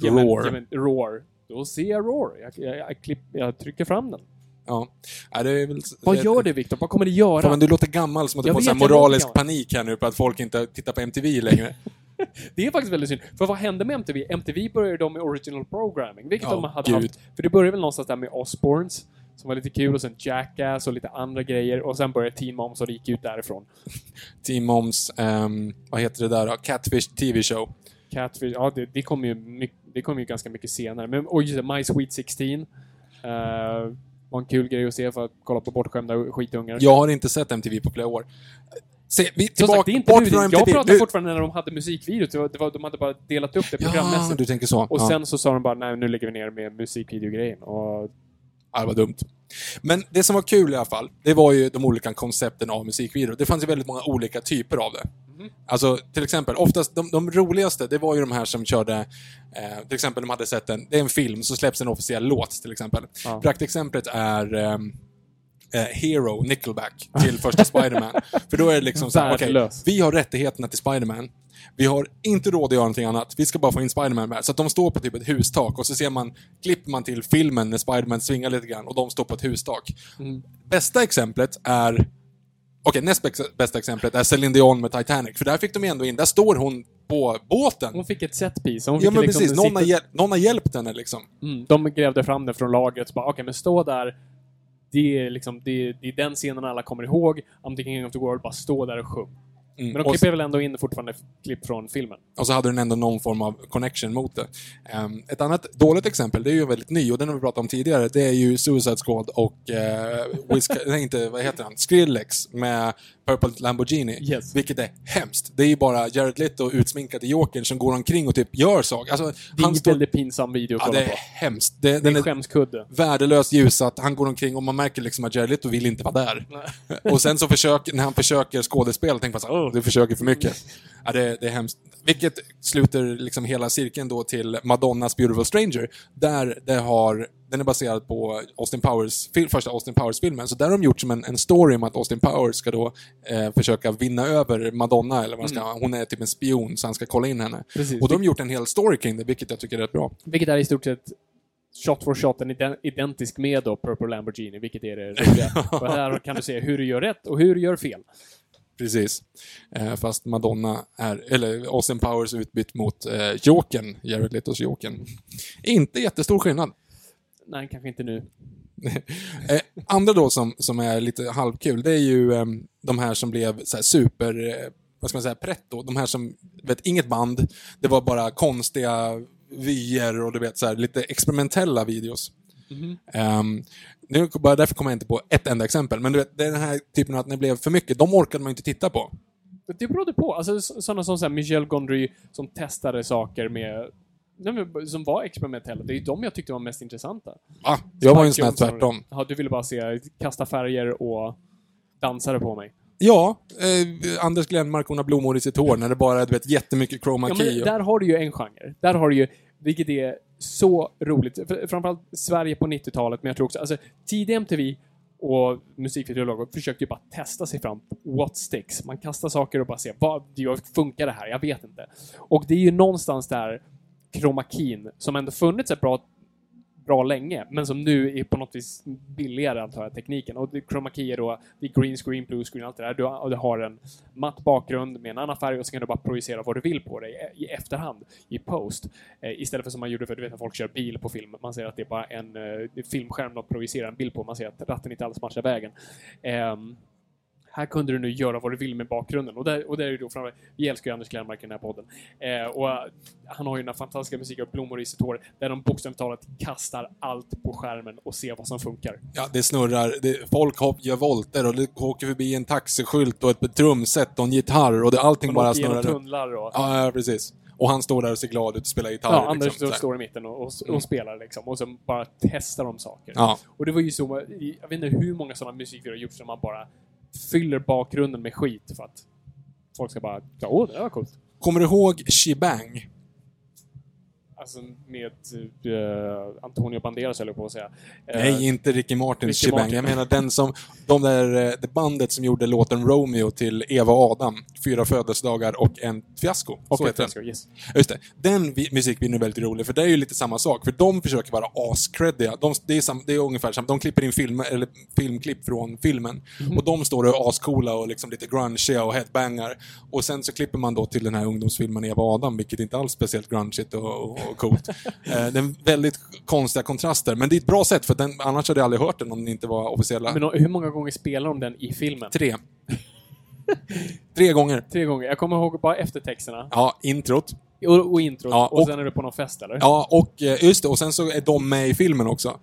Roar. ja, men, roar. Då ser jag Roar. Jag, jag, jag, klipp, jag trycker fram den. Ja. Ja, väl, Vad gör det Viktor? Vad kommer det göra? Fan, men du låter gammal som att du får moralisk panik här nu på att folk inte tittar på MTV längre. Det är faktiskt väldigt synd. För vad hände med MTV? MTV började de med original programming, vilket Ja, de hade gud. haft. För det började väl någonstans där med Osbournes, som var lite kul, och sen Jackass och lite andra grejer. Och sen började Teen Moms och det gick ut därifrån. Team Moms, ehm, vad heter det där? Catfish TV show. Catfish, ja det, det kom ju, mycket, det kom ju ganska mycket senare. Men, och just My Sweet 16. Uh, var en kul grej att se för att kolla på bortskämda skitungar. Jag har inte sett MTV på flera år. Se, vi, tillbaka, sagt, det är inte bort nu. från Jag MTV. pratar Nu- fortfarande när de hade musikvideos. Det var, det var, de hade bara delat upp det Ja, programmässigt. du tänker så. Och ja. sen så sa de bara, nej nu lägger vi ner med musikvideogrejen. Och Ja, det var dumt. Men det som var kul i alla fall, det var ju de olika koncepten av musikvideor. Det fanns ju väldigt många olika typer av det. Mhm. Alltså, till exempel, oftast de, de roligaste, det var ju de här som körde, eh, till exempel de hade sett en, det är en film, så släpps en officiell låt till exempel. Ja. Praktexemplet är ehm, eh, Hero, Nickelback, till första Spider-Man. För då är det liksom så här, okej, Värdelös. vi har rättigheterna till Spider-Man. Vi har inte råd att göra någonting annat. Vi ska bara få in Spider-Man med. Så att de står på typ ett hustak och så ser man, klipper man till filmen när Spider-Man svingar lite grann och de står på ett hustak. Mm. Bästa exemplet är... Okej, näst bästa- exemplet är Celine Dion med Titanic. För där fick de ändå in, där står hon på båten. hon fick ett setpiece. Ja men liksom precis, någon har, hjäl- någon har hjälpt henne liksom. Mm, de grävde fram det från lagret. Bara, Okej, men stå där. Det är, liksom, det, det är den scenen alla kommer ihåg. I'm the king of the world. Bara stå där och sjung. Mm. Men de klipper väl ändå in fortfarande klipp från filmen. och så hade den ändå någon form av connection mot det. Ehm, ett annat dåligt exempel, det är ju väldigt ny och den har vi pratat om tidigare, det är ju Suicide Squad och uh, Wiz, nej inte, vad heter han? Skrillex med Purple Lamborghini. Yes. Vilket är hemskt. Det är ju bara Jared Leto utsminkad i Jokern som går omkring och typ gör saker. Alltså, Det är en står... väldigt pinsam video att Ja, kolla det är på. hemskt. Det, Det den är är skämskudde. värdelöst ljusat, han går omkring och man märker liksom att Jared Leto vill inte vara där. och sen så försöker, när han försöker skådespela, tänker man såhär, åh, du försöker för mycket. Ja, det, det är hemskt. Vilket sluter liksom hela cirkeln då till Madonnas Beautiful Stranger, där det har, den är baserad på Austin Powers, första Austin Powers-filmen, så där har de gjort som en, en story om att Austin Powers ska då eh, försöka vinna över Madonna, eller vad ska, hon är typ en spion, så han ska kolla in henne. Precis. Och de har gjort en hel story kring det, vilket jag tycker är rätt bra. Vilket är i stort sett shot for shot en iden- identisk med då Purple Lamborghini, vilket är det roliga. och här kan du se hur du gör rätt och hur du gör fel. Precis. Eh, fast Madonna är, eller Austin Powers utbytt mot eh, Jokern, Jared Letos Jokern. Inte jättestor skillnad. Nej, kanske inte nu. Eh, andra då som, som är lite halvkul, det är ju eh, de här som blev så här super, eh, vad ska man säga, pretto. De här som, vet, inget band, det var bara konstiga vyer och du vet så här, lite experimentella videos. Ehm, nu, bara därför kommer jag inte på ett enda exempel, men du vet, det är den här typen av att det blev för mycket, de orkade man inte titta på. Det berodde på. Alltså sådana som så här, Michel Gondry som testade saker med som var experimentella. Det är ju de jag tyckte var mest intressanta. Va? Jag var ju en sån här tvärtom. Ja, du ville bara se kasta färger och dansare på mig. Ja, eh, Anders Glenmark, hon har blommor i sitt hår när det bara är du vet, jättemycket chroma Ja, key. men och- där har du ju en genre. Där har du ju, vilket är så roligt. För, framförallt Sverige på 90-talet, men jag tror också, alltså tidig MTV och musikvideologer försökte ju bara testa sig fram. What sticks? Man kastar saker och bara ser, vad funkar det här? Jag vet inte. Och det är ju någonstans där kromakin, som ändå funnits ett bra bra länge, men som nu är på något vis billigare antar jag, tekniken. Och chroma key är då, det är green screen, blue screen, allt det där. Du har, och du har en matt bakgrund med en annan färg och så kan du bara projicera vad du vill på dig eh, i efterhand, i post. Eh, istället för som man gjorde för, du vet när folk kör bil på film, man ser att det är bara en eh, filmskärm de projicerar en bild på, man ser att ratten inte alls matchar vägen. Eh, här kunde du nu göra vad du vill med bakgrunden. Och där, och där är ju då framför, vi älskar ju Anders Glenmark i den här podden. Eh, och eh, han har ju den här fantastiska musiken och blommor i sitt hår, där de bokstavligt talat kastar allt på skärmen och ser vad som funkar. Ja, det snurrar. Det, folk hopp, gör volter och det åker förbi en taxiskylt och ett trumset och en gitarr och det, allting Man bara snurrar. tunnlar och... Ja, ja, precis. Och han står där och ser glad ut och spelar gitarr. Ja, Anders liksom, så här. står i mitten och, och, och Mm. spelar liksom. Och så bara testar de saker. Ja. Och det var ju så, jag vet inte hur många sådana musikvideor har gjorts där man bara fyller bakgrunden med skit för att folk ska bara, åh, det var coolt. Kommer du ihåg Shebang? Alltså med uh, Antonio Banderas höll jag på att säga. Uh, Nej, inte Ricky Martins Ricky. Martin. Jag menar den som, de där, eh, det bandet som gjorde låten Romeo till Eva och Adam. Fyra födelsedagar och en fiasko. och så ett heter den. fiasko, yes. Just det. Den vi- musikvideon är väldigt rolig, för det är ju lite samma sak. För de försöker vara ascreddiga. De, det, är sam, det är ungefär samma. De klipper in filmer, eller filmklipp från filmen. Mhm. Och de står och är ascoola och liksom lite grungiga och headbangar. Och sen så klipper man då till den här ungdomsfilmen Eva och Adam, vilket inte alls är speciellt grungigt och, och, och coolt. eh, det är väldigt konstiga kontraster, men det är ett bra sätt, för den, annars hade jag aldrig hört den om den inte var officiella. Men hur många gånger spelar de den i filmen? Tre. Tre gånger. Tre gånger. Jag kommer ihåg bara eftertexterna. Ja, introt. Och, och introt. Ja, och, och- sen är det på någon fest, eller? Ja, och eh, just det, och sen så är de med i filmen också.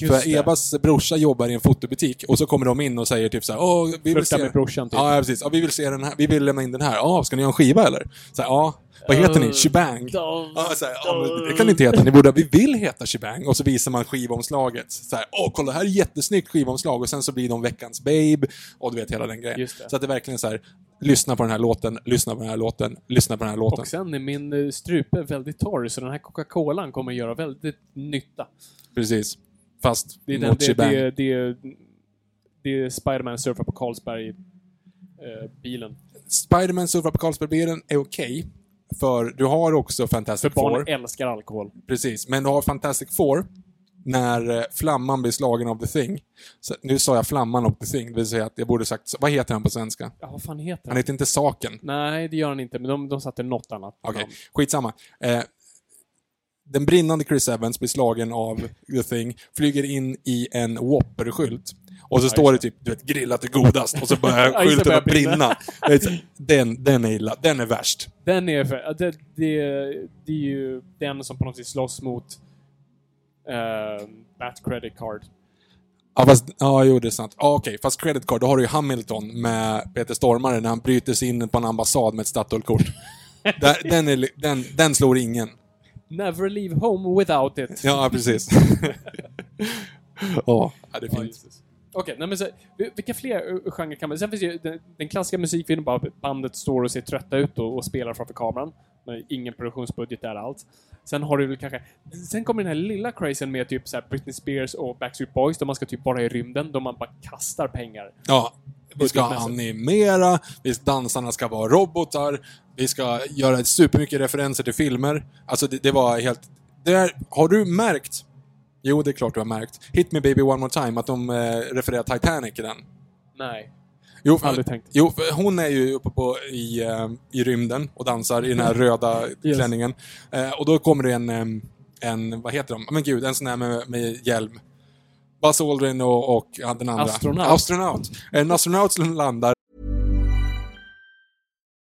Just För det. Evas brorsa jobbar i en fotobutik och så kommer de in och säger typ såhär, Åh, vi vill se... med brorsan, typ. Ja, precis. Ja, vi vill se den här, vi vill lämna in den här. Ja, ska ni göra en skiva eller? Så här, ja. Vad heter ni? Uh, Shebang? Ja, så här, ja, det kan ni inte heta. Ni borde, vi vill heta Shebang. Och så visar man skivomslaget. Så här, åh, kolla, det här är jättesnyggt skivomslag. Och sen så blir de veckans babe. Och du vet hela den grejen. Det. Så att det är verkligen så här, lyssna på den här låten, lyssna på den här låten, lyssna på den här låten. Och sen är min eh, strupe väldigt torr, så den här Coca-Colan kommer göra väldigt nytta. Precis. Fast Det är, den, mot det, Shebang. det, det, det är Spiderman surfar på Carlsberg eh. Spiderman surfar på Carlsbergbilen är okej. För du har också För Fantastic barn Four. älskar alkohol. Precis, men du har Fantastic Four när eh, Flamman blir slagen av The Thing. Så, nu sa jag Flamman och The Thing, det vill säga att jag borde sagt... Vad heter han på svenska? Ja, vad fan heter Han han? heter inte Saken. Nej, det gör han inte, men de, de satte något annat. Okej, skitsamma. Eh, den brinnande Chris Evans blir slagen av The Thing, flyger in i en Whopper-skylt. Och så står det typ, du vet, grillat är godast, och så börjar skylten att brinna. Den, den är illa, den är värst. Den är för, det, det, det är ju den som på något sätt slåss mot uh, Bat Credit Card. Ja, fast, ja, jo, det är sant. Ja, okej, fast credit card, då har du ju Hamilton med Peter Stormare när han bryter sig in på en ambassad med ett Statoil-kort. Där- den, är, den, den slår ingen. Never leave home without it. Ja, precis. Ja, det är fint. Okej, nej men så, vil- vilka fler uh, genrer kan man... Sen finns ju den, den klassiska musikvideon, bara bandet står och ser trötta ut och, och spelar framför kameran. Men ingen produktionsbudget där alls. Sen har du väl kanske... Sen kommer den här lilla crazen med typ så Britney Spears och Backstreet Boys, där man ska typ vara i rymden, då man bara kastar pengar. Ja, vi ska animera, vi, dansarna ska vara robotar, vi ska göra supermycket referenser till filmer. Alltså det, det var helt... Det är, har du märkt? Jo, det är klart du har märkt. Hit Me Baby One More Time, att de eh, refererar Titanic i den. Nej. Jo, för, Aldrig tänkt. jo för hon är ju uppe på, i, eh, i rymden och dansar i den här röda Yes. klänningen. Eh, och då kommer det en, em, en, vad heter de? Men gud, en sån här med, med hjälm. Buzz Aldrin och, och ja, den andra. Astronaut. Astronaut. En astronaut som landar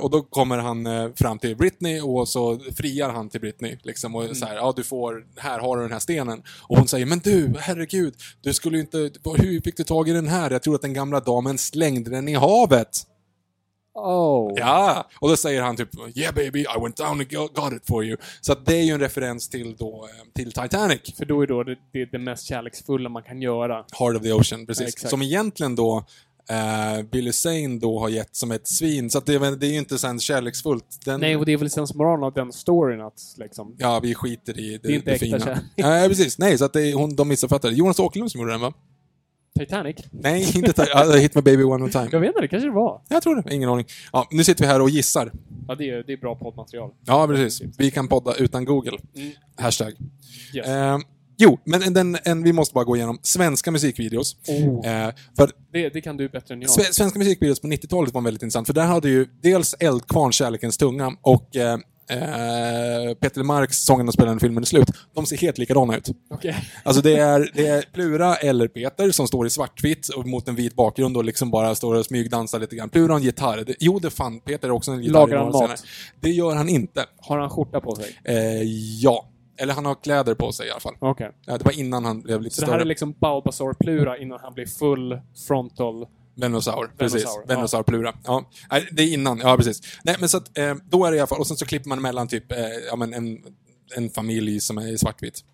Och då kommer han eh, fram till Britney och så friar han till Britney. Liksom, och så här, ja du får, här har du den här stenen. Och hon säger, men du, herregud, du skulle ju inte, hur fick du tag i den här? Jag tror att den gamla damen slängde den i havet. Oh. Ja! Och då säger han typ Yeah baby, I went down and got it for you. Så det är ju en referens till, då, eh, till Titanic. För då är då det, det, det mest kärleksfulla man kan göra. Heart of the Ocean, precis. Ja, som egentligen då eh, Billy Zane då har gett som ett svin. Så det, är- det är ju inte sen kärleksfullt. Den, Nej, och det är väl sensmoralen av den storyn att liksom... Ja, vi skiter i det, Det är inte äkta fina. kärlek. Nej, precis. Nej, så att det hon, de missuppfattade. Jonas Åkerlund som gjorde den, va? Titanic? Nej, inte ta- ja, Hit My Baby One More Time. Jag vet inte, det kanske det var. Jag tror det. Ingen aning. Ja, nu sitter vi här och gissar. Ja, det är, det är bra poddmaterial. Ja, precis. Vi kan podda utan Google. Mm. Hashtag. Yes. Eh, jo, men den, en, vi måste bara gå igenom svenska musikvideos. Oh. Eh, för Det, det kan du bättre än jag. sve- svenska musikvideos på 90-talet var väldigt intressant, för där hade ju dels Eldkvarn, Kärlekens tunga, och eh, eh, Peter Marks Sången och spelande filmen är slut. De ser helt likadana ut. Okej. Alltså det är, det är Plura eller Peter som står i svartvitt och mot en vit bakgrund och liksom bara står och smygdansar lite grann. Plura har en gitarr. Det, jo, det fan Peter har också en gitarr. Lagar han mat? Det gör han inte. Har han skjorta på sig? Eh, ja. Eller han har kläder på sig i alla fall. Okej. Ja, det var innan han blev lite Så det större. här är liksom Balbasaur Plura innan han blir full frontal... Venosaur, precis. Venusaur, Venosaur Plura. Ja. Det är innan, ja precis. Nej, men så att, eh, då är det i alla fall, och sen så klipper man mellan typ, eh, ja men en, en familj som är i svartvitt.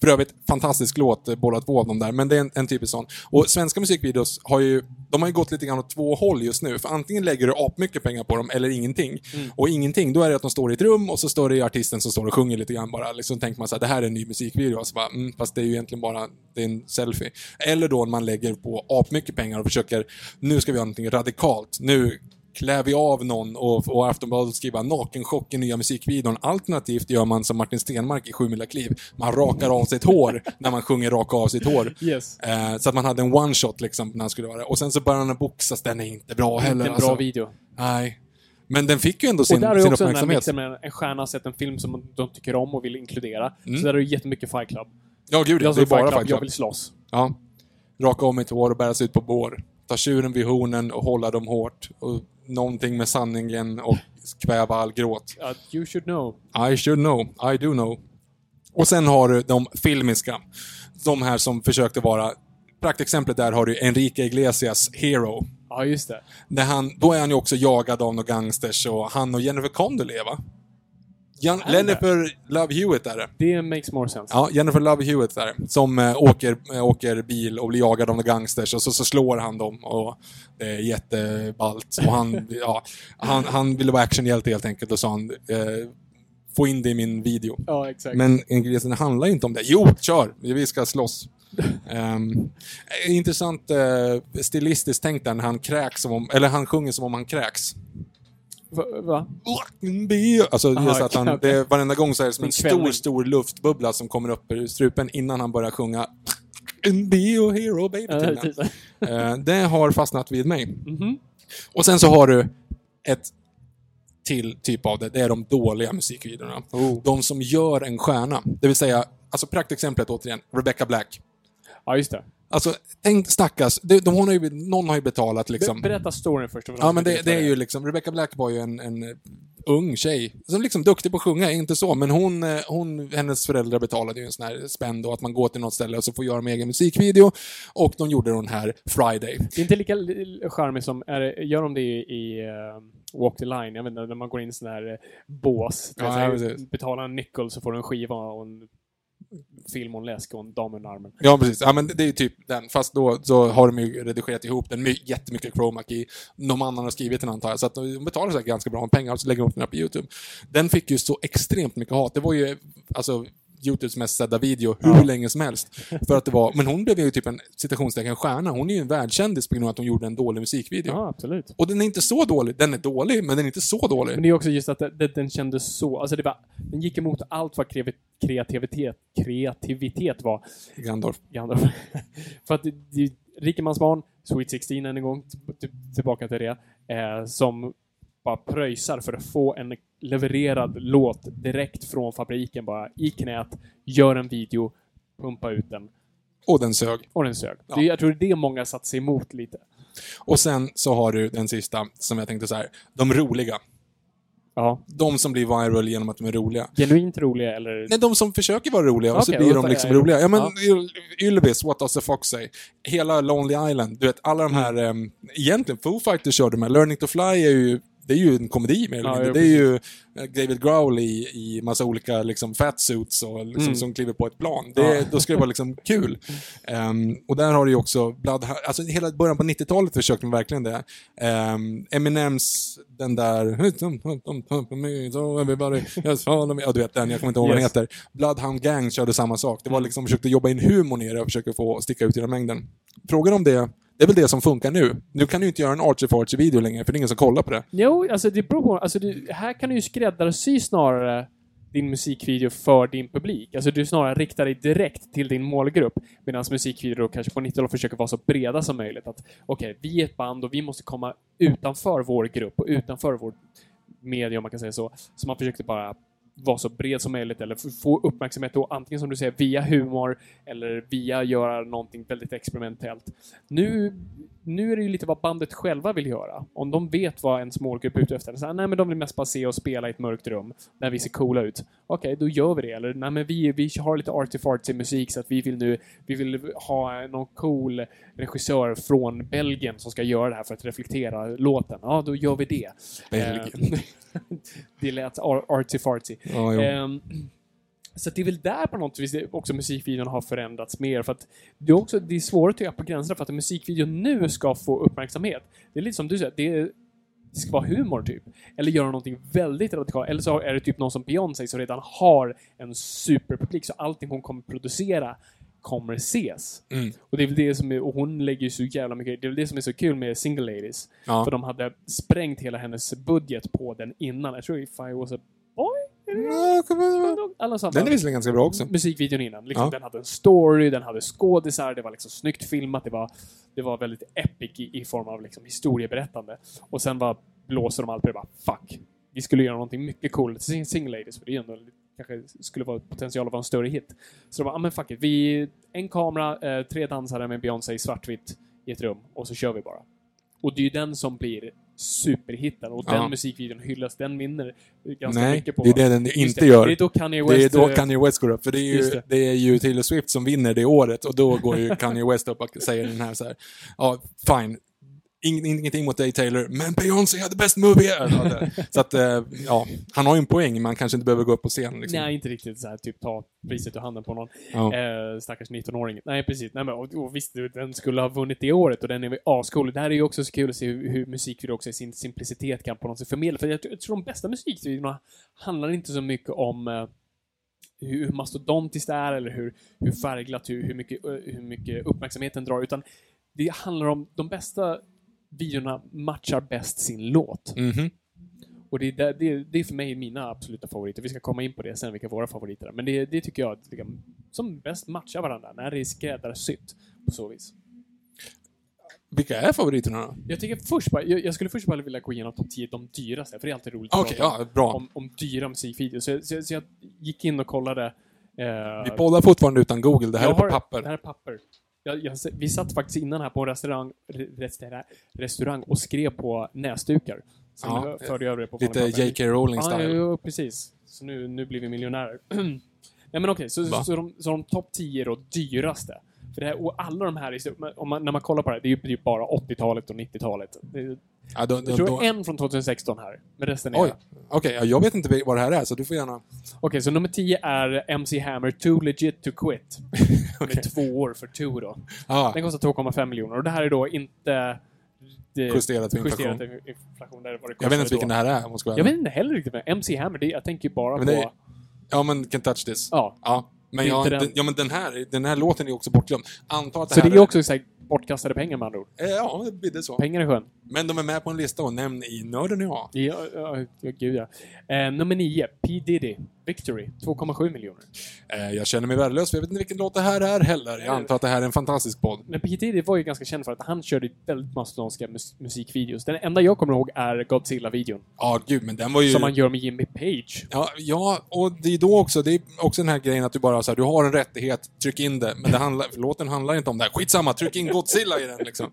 För övrigt, fantastisk låt, eh, båda två av dem där, men det är en, en typisk sån. Och svenska musikvideos har ju, de har ju gått lite grann åt två håll just nu, för antingen lägger du apmycket pengar på dem, eller ingenting. Och ingenting, då är det att de står i ett rum och så står det artisten som står och sjunger lite grann bara. Liksom tänker man så här, det här är en ny musikvideo, och så bara, mm, fast det är ju egentligen bara, det är en selfie. Eller då man lägger på apmycket pengar och försöker, nu ska vi göra någonting radikalt, nu klär vi av någon och, och Aftonbladet skriver nakenchock i nya musikvideon. Alternativt gör man som Martin Stenmark i Sju kliv. Man rakar av sitt hår när man sjunger raka av sitt hår. Yes. Eh, så att man hade en one shot liksom när han skulle vara. Och sen så började han boxas, den är inte bra heller. Inte en alltså. bra video. Nej. Men den fick ju ändå Och sin, där är sin ju också den här uppmärksamhet. med en stjärna har sett en film som de tycker om och vill inkludera. Mm. Så där är det jättemycket Fight Club. Ja, gud ja. Jag Det är som Fight bara Club, jag vill slåss. Ja. Raka av mitt hår och bära sig ut på bår. Ta tjuren vid hornen och hålla dem hårt. Och någonting med sanningen och kväva all gråt. Uh, you should know. I should know, I do know. Och sen har du de filmiska. De här som försökte vara... Praktexemplet där har du Enrique Iglesias Hero. Ja, just det. Där han, då är han ju också jagad av några gangsters och han och Jennifer Connelly, va? Jan? Jennifer Love Hewitt är det. Det makes more sense. Ja, Jennifer Love Hewitt är det. Som äh, åker, äh, åker bil och blir jagad av några gangsters och så, så slår han dem och det är jätteballt. Och han, ja, han, han ville vara actionhjälte helt enkelt och sa han eh, få in det i min video. Ja, exakt. Men ingredienserna handlar ju inte om det. Jo, kör! Vi ska slåss. Um, intressant uh, stilistiskt tänk där när han kräks som om, eller han sjunger som om han kräks. Va? Alltså, Aha, just att han, okej. det, varenda gång så är det som en En stor, stor luftbubbla som kommer upp ur strupen innan han börjar sjunga Be a hero baby. Ja, typ så. Eh, det har fastnat vid mig. Mhm. Och sen så har du ett till typ av det. Det är de dåliga musikvideorna. Oh. De som gör en stjärna. Det vill säga, alltså praktexemplet återigen, Rebecca Black. Ja, just det. Alltså, tänk stackars, de, de, hon har ju, någon har ju betalat liksom. Be- Berätta storyn först. Ja, men det, det är ju liksom, Rebecca Black var ju en, en eh, ung tjej, som liksom duktig på att sjunga, inte så, men hon, eh, hon, hennes föräldrar betalade ju en sån här spänn då, att man går till något ställe och så får göra en egen musikvideo. Och de gjorde den här Friday. Det är inte lika li- charmigt som, är gör de det i, eh, Walk the Line? Jag vet inte, när man går in i sån här bås. Ja, så här, precis. betala en nickel så får du en skiva och en film och läsk och en dam under armen. Ja, precis. Ja, men det, är ju typ den. Fast då så har de ju redigerat ihop den med jättemycket chroma key. Någon annan har skrivit den antar jag. Så att de betalar säkert ganska bra med pengar och så lägger de upp den här på YouTube. Den fick ju så extremt mycket hat. Det var ju, alltså, Youtubes mest sedda video hur länge som helst. För att det var, men hon blev ju typ en citationstecken stjärna. Hon är ju en världskändis på grund av att hon gjorde en dålig musikvideo. Ja, absolut. Och den är inte så dålig. Den är dålig, men den är inte så dålig. Men det är också just att det, det, den kändes så, alltså det var, den gick emot allt vad kreativitet, kreativitet var. Gandalf. Gandalf. För att Rikemansbarn, Sweet 16 än en gång, tillbaka till det, eh, som bara pröjsar för att få en levererad låt direkt från fabriken bara i knät, gör en video, pumpa ut den. Och den sög. Och den sög. Ja. Det, jag tror det är det många satt sig emot lite. Och sen så har du den sista, som jag tänkte så här. De roliga. Ja. De som blir viral genom att de är roliga. Genuint roliga eller... Nej, de som försöker vara roliga och så Okej, blir de så liksom är- roliga. Ja men, ja. Yl- Ylvis, What Does the Fox Say? Hela Lonely Island, du vet alla de här, Mm. um, egentligen Foo Fighters körde med. Learning to Fly är ju, det är ju en komedi mer eller mindre. Det är ju David Growl i, i massa olika liksom fatsuits och liksom, Mm. som kliver på ett plan. Det, Ja. Då ska det vara liksom kul. Ehm, och där har du ju också Blood, alltså hela början på 90-talet försökte de verkligen det. Um, Eminems, den där... Ja, du vet den, jag kommer inte ihåg vad den heter. Bloodhound Gang körde samma sak. Det var liksom, försökte jobba in humorn i det och försöka få sticka ut i den mängden. Frågan om det, det är väl det som funkar nu. Nu kan du inte göra en Archie Farchie video längre, för det är ingen som kollar på det. Jo, alltså det beror på. Alltså det, här kan du ju skräddarsy snarare din musikvideo för din publik. Alltså du snarare riktar dig direkt till din målgrupp. Medan musikvideor då kanske på 90-talet försöker vara så breda som möjligt. Att okej, vi är ett band och vi måste komma utanför vår grupp och utanför vår media om man kan säga så. Så man försökte bara vara så bred som möjligt eller få uppmärksamhet då antingen som du säger via humor eller via göra någonting väldigt experimentellt. Nu, nu är det ju lite vad bandet själva vill göra. Om de vet vad ens målgrupp är ute efter. Så här, nej men de vill mest bara se oss spela i ett mörkt rum där vi ser coola ut. Okej, då gör vi det. Eller nej men vi, vi har lite arty-farty musik så att vi vill nu vi vill ha någon cool regissör från Belgien som ska göra det här för att reflektera låten. Ja, då gör vi det. Belgien. Eh, det lät ar- arty-farty. Ja, så det är väl där på något vis också musikvideon har förändrats mer. För att det är också det är svårt att göra på gränserna för att en musikvideo nu ska få uppmärksamhet. Det är lite som du säger, det, är, det ska vara humor typ. Eller göra någonting väldigt radikalt. Eller så är det typ någon som Beyoncé som redan har en superpublik så allting hon kommer producera kommer ses. Mm. Och det är väl det som är, och hon lägger ju så jävla mycket, det är väl det som är så kul med Single Ladies. Ja. För de hade sprängt hela hennes budget på den innan. Jag tror If I was a Alla samma. Den är visserligen ganska bra också. Musikvideon innan. Liksom, Ja. Den hade en story, den hade skådisar, det var liksom snyggt filmat, det var, det var väldigt epic i, i form av liksom historieberättande. Och sen var, blåste de allt på det bara fuck. Vi skulle göra någonting mycket coolt till Single Ladies, för det är ändå kanske skulle vara potential att vara en större hit. Så de bara, ah, men fuck it. Vi, en kamera, eh, tre dansare med Beyoncé i svartvitt i ett rum, och så kör vi bara. Och det är ju den som blir superhitten, och Ja. den musikvideon hyllas, den vinner ganska Nej, mycket på... det är det den inte det, gör. Det är då Kanye West... Det är då eh, Kanye West går upp, för det är ju, det. det. är ju Taylor Swift som vinner det året och då går ju Kanye West upp och säger den här så här. Ja, fine. Ing, ingenting mot dig Taylor, men Beyoncé hade best movie. Så att, eh, ja, han har ju en poäng, man kanske inte behöver gå upp på scen liksom. Nej, inte riktigt så här, typ ta priset ur handen på någon Ja. eh, stackars 19-åring. Nej, precis. Nej, men, och, och visst, den skulle ha vunnit det året och den är ascool. Det här är ju också så kul att se hur, hur musikvideo också i sin simplicitet kan på något sätt förmedla. För jag, jag tror de bästa musikvideorna handlar inte så mycket om eh, hur mastodontiskt det är eller hur, hur färgglatt, hur, hur, mycket, eh, hur mycket uppmärksamhet den drar, utan det handlar om de bästa videorna matchar bäst sin låt. Mhm. Och det är, där- det, är- det är för mig mina absoluta favoriter. Vi ska komma in på det sen, vilka våra favoriter är. Men det, det tycker jag liksom, som bäst matchar varandra, när det är skräddarsytt på så vis. Vilka är favoriterna då? Jag tycker först bara, jag, jag skulle först bara vilja gå igenom topp 10 de dyraste, för det är alltid roligt Okej, prata ja, bra. om, om dyra musikvideos. Så, jag- så, så jag gick in och kollade. Eh, Vi poddar fortfarande utan Google, det här är på papper. Det här är papper. Jag, jag, vi satt faktiskt innan här på en restaurang, restaurang, restaurang och skrev på näsdukar. Ja, förde jag över det på Lite. J.K. Rowling Ja, jo, precis. Så nu, nu blir vi miljonärer. Nej men okej, så, Va? så, de, så de topp 10 då, dyraste. För det här, och alla de här, är- om man, när man kollar på det här, det är ju typ bara 80-talet och 90-talet. Det är- Ja, då, Jag då, tror då, en från 2016 här, men resten är... oj, okej, ja, jag vet inte vad det här är, så du får gärna... Okej, så nummer 10 är MC Hammer, Too Legit To Quit. Med två år för Too då. Ja, Den kostar 2,5 miljoner och det här är då inte... Det, Justerat för inflation. justerat för inflation. Där det jag vet inte vilken då. det här är, om jag ska Jag vet inte heller riktigt. Men MC Hammer, det, jag tänker bara Men på... är- Ja, men Can touch this. Ja. Ja. Men, ja, den. den, ja, men den här, den här låten är också bortglömd. Anta att det Så här det är också så här, bortkastade pengar med andra ord. Eh, Ja, det så. Pengar i sjön. Men de är med på en lista och nämn i Nörden jag. Ja, ja, ja gud ja. Eh, nummer 9, P Diddy. Victory, 2,7 miljoner. Eh, jag känner mig värdelös, för jag vet inte vilken låt det här är heller. Jag antar att det här är en fantastisk podd. Men P.T. Diddy var ju ganska känd för att han körde väldigt mastodontiska mus musikvideos. Den enda jag kommer ihåg är Godzilla-videon. Ja, gud, men den var ju... Som han gör med Jimmy Page. Ja, ja, och det är då också, det är också den här grejen att du bara så här, du har en rättighet, tryck in det. Men det handlar, låten handlar inte om det här. Skitsamma, tryck in Godzilla i den liksom.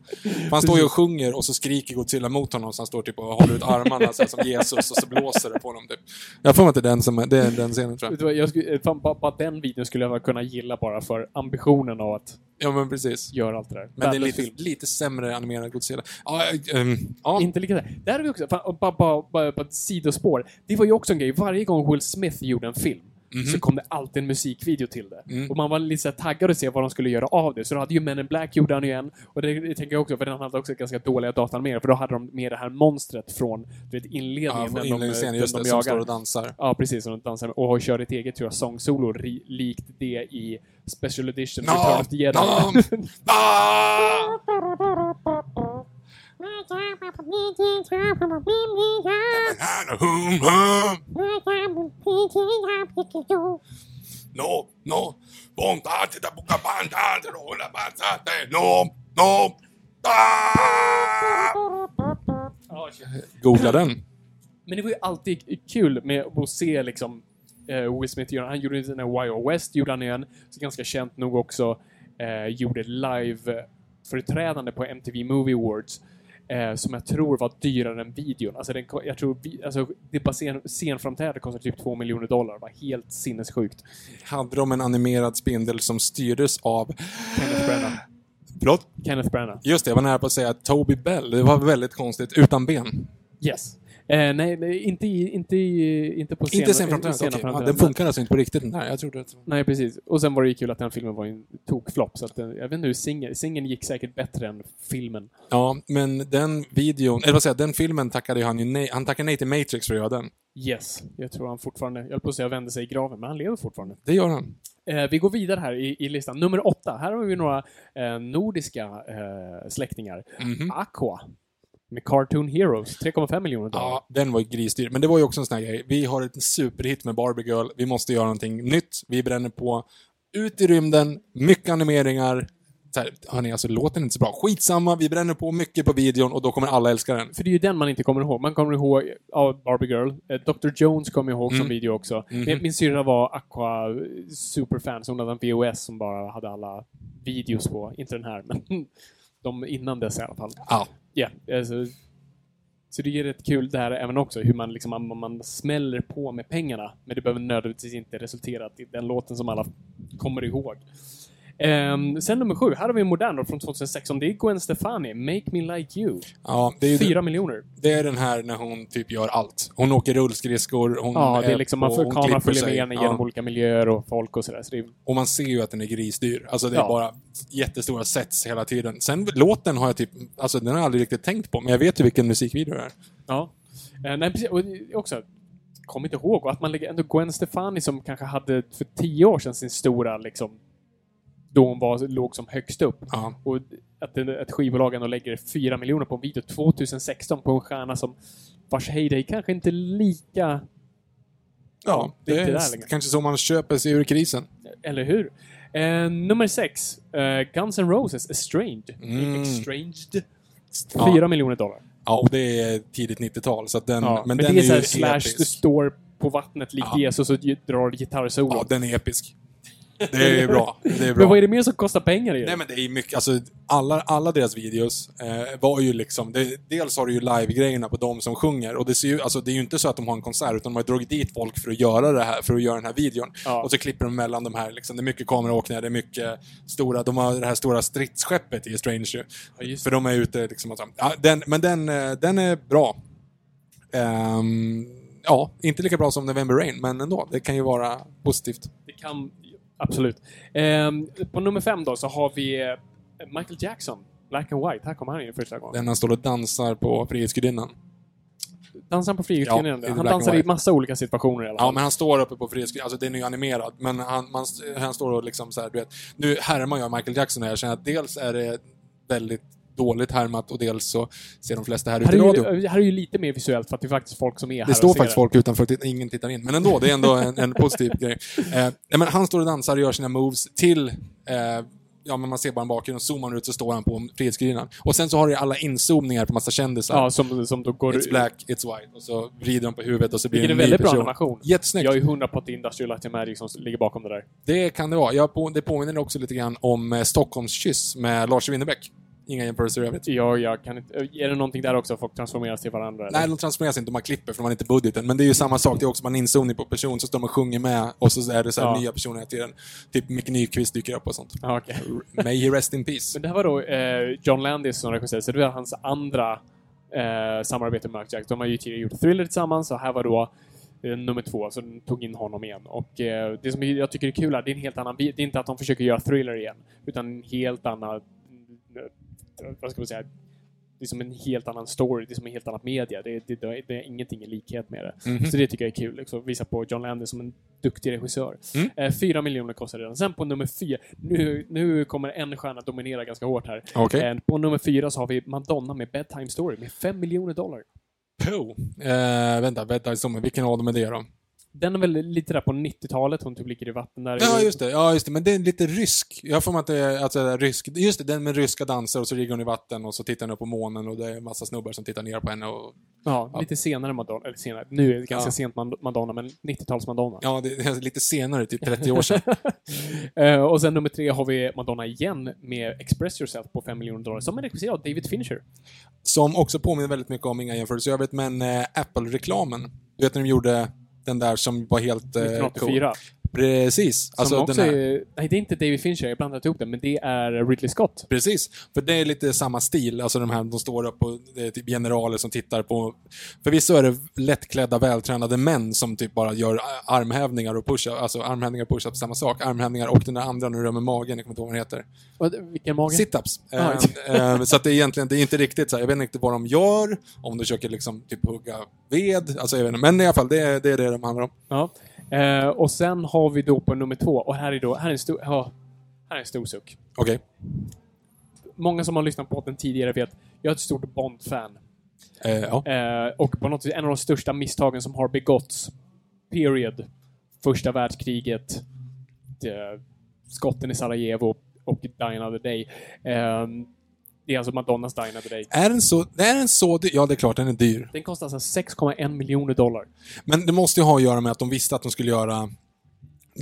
Han står ju och sjunger och så skriker Godzilla mot honom så han står typ och håller ut armarna så här, som Jesus och så blåser det på honom typ. Jag får är den, som, är- det är den scenen tror jag. Jag skulle, fan, bara, bara den videon skulle jag kunna gilla bara för ambitionen av att Ja, men precis. göra allt det där. Men det är lite, film. lite sämre animerad Godzilla. Ja, ehm, ja. Inte lika där. Där har vi också, fan, bara, bara, bara på ett sidospår. Det var ju också en grej, varje gång Will Smith gjorde en film Mhm. så kom det alltid en musikvideo till det. Mm. Och man var lite så här taggad att se vad de skulle göra av det. Så då hade ju Men in Black gjorde han ju en. Och det, det tänker jag också, för den hade också ganska dåliga datanimerare. För då hade de med det här monstret från du vet, inledningen. Ja, från de- inledningsscenen, just de det, som jagar. står och dansar. Ja, precis. Som de dansar och kör ett eget, tror jag, sångsolo ri- likt det i Special Edition. No, of the Jedi. no. Ah! No, no, pontate da buca pantate, rola passate, no, no. Googla den. Men det var ju alltid kul med att se liksom eh, Will Smith göra. Han gjorde den här Wild West, gjorde han igen. Så ganska känt nog också. Eh, gjorde live-företrädande på MTV Movie Awards. Eh, som jag tror var dyrare än videon. Alltså, den, jag tror alltså det bara scen, scenframträdande kostade typ 2 miljoner dollar. Det var helt sinnessjukt. Hade de en animerad spindel som styrdes av... Kenneth Branagh. Förlåt? Kenneth Branagh. Just det, jag var nära på att säga Toby Bell. Det var väldigt konstigt. Utan ben. Yes. Eh, nej, nej, inte, i, inte, i, inte på scen, inte scenframträdandet. okej. Ja, framträdande. den funkar alltså inte på riktigt där. Jag trodde att... Nej, precis. Och sen var det ju kul att den filmen var en tokflopp, så att den, jag vet inte hur singeln, singeln gick säkert bättre än filmen. Ja, men den videon, eller vad säger jag, den filmen tackade han ju nej, han tackade nej till Matrix för att göra den. Yes. Jag tror han fortfarande, jag höll på att säga vände sig i graven, men han lever fortfarande. Det gör han. Eh, vi går vidare här i, i listan. Nummer åtta. Här har vi några eh, nordiska eh, släktingar. Mhm. Aqua. Med Cartoon Heroes. 3,5 miljoner dollar. Ja, den var ju grisdyr. Men det var ju också en sån här grej. Vi har ett superhit med Barbie Girl. Vi måste göra någonting nytt. Vi bränner på. Ut i rymden, mycket animeringar. Så här, hörni, alltså låten är inte så bra. Skitsamma, vi bränner på mycket på videon och då kommer alla älska den. För det är ju den man inte kommer ihåg. Man kommer ihåg ja, Barbie Girl. Eh, Dr. Jones kommer jag ihåg som Mm. video också. Mhm. Min, min syrra var Aqua superfan, så hon hade en VHS som bara hade alla videos på. Inte den här, men de innan dess i alla fall. Ja. Ja, alltså, så det är rätt kul det här även också, hur man, liksom, man, man smäller på med pengarna, men det behöver nödvändigtvis inte resultera i den låten som alla kommer ihåg. Ehm, sen nummer sju, här har vi en modern då från 2016. Det är Gwen Stefani, Make Me Like You. Ja, det är Fyra miljoner. det är den här när hon typ gör allt. Hon åker rullskridskor, hon Ja, det är liksom, på, man får kameran följer med henne Ja. genom olika miljöer och folk och sådär. Så är, Och man ser ju att den är grisdyr. Alltså det är Ja. bara jättestora sets hela tiden. Sen låten har jag typ, alltså den har jag aldrig riktigt tänkt på, men jag vet ju vilken musikvideo det är. ja. Eh, nej, precis. Och också, kom inte ihåg, och att man lägger ändå Gwen Stefani som kanske hade för tio år sedan sin stora, liksom, då hon var, låg som högst upp. Ja. Och att det- ett skivbolag ändå lägger fyra miljoner på en video 2016 på en stjärna som vars heyday kanske inte lika... Ja, det är kanske så man köper sig ur krisen. Eller hur? Eh, nummer sex. Eh, Guns N' Roses, Estranged. Mm. Extranged. Ja. Fyra miljoner dollar. Ja, och det är tidigt 90-tal, så att den, Ja, men, men, den det är, är, så slash, episk. du står på vattnet likt Ja. Jesus och drar gitarrsolo. Ja, den är episk. Det är bra. Det är men bra. vad är det mer som kostar pengar i det? Nej men det är mycket, alltså alla, alla deras videos eh, var ju liksom, det, dels har du ju live-grejerna på de som sjunger och det ser ju, alltså det är ju inte så att de har en konsert utan de har dragit dit folk för att göra det här, för att göra den här videon. Ja. Och så klipper de mellan de här liksom, det är mycket kameraåkningar, det är mycket stora, de har det här stora stridsskeppet i Strange ju. Ja, För de är ute liksom och. Ja, den, men den, eh, den är bra. Ehm, ja, inte lika bra som November Rain, men ändå. Det kan ju vara positivt. Det kan... Absolut. Ehm, på nummer fem då så har vi eh, Michael Jackson. Black and White. Här kommer han in första gången. Den han står och dansar på Frihetsgudinnan. Dansar han på Ja, Frihetsgudinnan? i han dansar i massa olika situationer i alla fall. Ja, men han står uppe på Frihetsgudinnan. Alltså den är ju animerad, men han, man, han står och liksom så här, du vet. Nu härmar jag Michael Jackson och jag känner att dels är det väldigt dåligt härmat och dels så ser de flesta här Här ute i radio. ju, här är ju lite mer visuellt för att det är faktiskt folk som är här Det står faktiskt det. folk utanför ingen tittar in, men ändå, det är ändå en, en positiv grej. Eh, men han står och dansar och gör sina moves till eh, Ja, men man ser bara en bakgrund och zoomar ut så står han på Frihetsgudinnan. Och sen så har du alla inzoomningar på massa kändisar. Ja, som, som då går... It's black, it's white. Och så vrider de på huvudet och så blir Vilket det är en ny väldigt bra person. animation. Jättesnyggt. Jag är hundra på att det är Industrial Light and Magic som ligger bakom det där. Det kan det vara. Jag på, det påminner också lite grann om eh, Stockholms kyss med Lars Winnerbäck. Inga jämförelser i övrigt. Ja, jag kan inte... Är det någonting där också? Folk transformeras till varandra? eller? Nej, de transformeras inte, har klipper för de har inte budgeten. Men det är ju samma sak, det är också bara en inzoomning på person, så står de och sjunger med och så är det så här Ja. nya personer hela tiden. Typ Micke Nyqvist dyker upp och sånt. Ja, okej. May he rest in peace. Men det här var då eh, John Landis som regisserade, så det var hans andra eh, samarbete med Mark Jack. De har ju tidigare gjort Thriller tillsammans, och här var då eh, nummer två, så de tog in honom igen. Och eh, det som jag tycker är kul här, det är en helt annan. Det är inte att de försöker göra Thriller igen, utan en helt annan... Vad ska man säga? Det är som en helt annan story, det är som en helt annat media. Det, det, det, det är ingenting i likhet med det. Mhm. Så det tycker jag är kul, liksom, visa på John Landis som en duktig regissör. Mm. Eh, fyra miljoner kostar redan. Sen på nummer fyra, nu, nu kommer en stjärna dominera ganska hårt här. Okej. Eh, på nummer fyra så har vi Madonna med Bedtime Story med fem miljoner dollar. Poe. Eh, vänta, Bedtime Story. Vilken av dem är det då? Den är väl lite där på 90-talet, hon typ ligger i vatten där. Ja, just det. Ja, just det. Men det är lite rysk. Jag får mig att det är alltså, rysk. Just det, den med ryska danser och så ligger hon i vatten och så tittar hon upp på månen och det är en massa snubbar som tittar ner på henne och... Ja, lite senare Madonna. Eller senare. Nu är det ganska Ja. sent Mad- Madonna, men 90-tals Madonna. Ja, det är lite senare, typ 30 år sedan. Eh, och sen nummer tre har vi Madonna igen med Express Yourself på 5 miljoner dollar, som är regisserad av David Fincher. Som också påminner väldigt mycket om, inga jämförelser i övrigt, men eh, Apple-reklamen. Du vet när de gjorde den där som var helt... Eh, 1984. cool. Precis. Som Alltså också är, Nej, det är inte David Fincher, jag blandat ihop det, men det är Ridley Scott. Precis, för det är lite samma stil. Alltså de här, de står upp och det är typ generaler som tittar på... Förvisso är det lättklädda, vältränade män som typ bara gör armhävningar och push Alltså armhävningar och push-ups, samma sak. Armhävningar och den där andra, nu rör med magen, jag kommer inte ihåg vad den heter. Och, vilken mage? Sit-ups. Ah, Eh, eh, så att det är egentligen, det är inte riktigt så här, jag vet inte vad de gör, om de försöker liksom typ hugga ved, alltså jag vet inte. Men i alla fall, det är det är det de handlar om. Ja. Eh, och sen har vi då på nummer två, och här är då, här är en stor, ja, här är en stor suck. Okej. Många som har lyssnat på den tidigare vet, jag är ett stort Bond-fan. Eh, ja. Eh, och på något sätt en av de största misstagen som har begåtts, period, första världskriget, eh, skotten i Sarajevo och Die Another Day. Eh, det är alltså Madonnas Die Another Day. Är den så, är den så dyr? Ja, det är klart, den är dyr. Den kostar alltså 6,1 miljoner dollar. Men det måste ju ha att göra med att de visste att de skulle göra...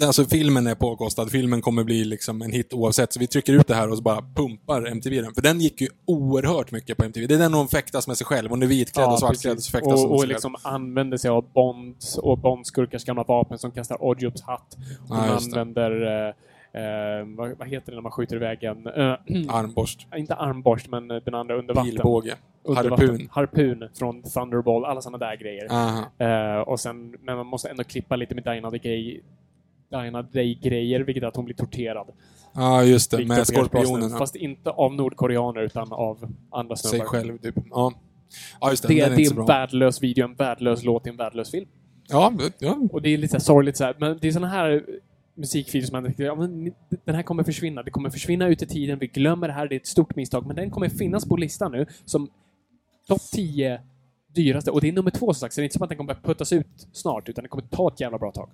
Alltså filmen är påkostad, filmen kommer bli liksom en hit oavsett, så vi trycker ut det här och så bara pumpar MTV den. För den gick ju oerhört mycket på MTV. Det är den hon fäktas med sig själv. Hon är vitklädd och svartklädd precis. så fäktas och, och liksom använder sig av Bond och Bondskurkars gamla vapen som kastar Oddjobs hatt. Hon Ja, använder, eh, vad, vad heter det när man skjuter iväg en, eh. Armborst, inte armborst, men eh, den andra under vatten. pilbåge, Under harpun. Vatten. Harpun från Thunderball, alla sådana där grejer. Eh, och sen, men man måste ändå klippa lite med Diana the Gay Diana Day-grejer, vilket är att hon blir torterad. Ja, just det. Med skorpionerna. Fast inte av nordkoreaner, utan av andra snubbar. Sig själv, typ. Ja. Ja, just det. Det, den det är en värdelös video, en värdelös låt i en värdelös film. Ja, ja. Och det är lite så sorgligt så här, men det är såna här musikvideos som man tänkte ja, men den här kommer försvinna. Det kommer försvinna ut i tiden, vi glömmer det här, det är ett stort misstag. Men den kommer finnas på listan nu som topp 10 dyraste. Och det är nummer två som sagt, så det är inte som att den kommer puttas ut snart, utan det kommer ta ett jävla bra tag.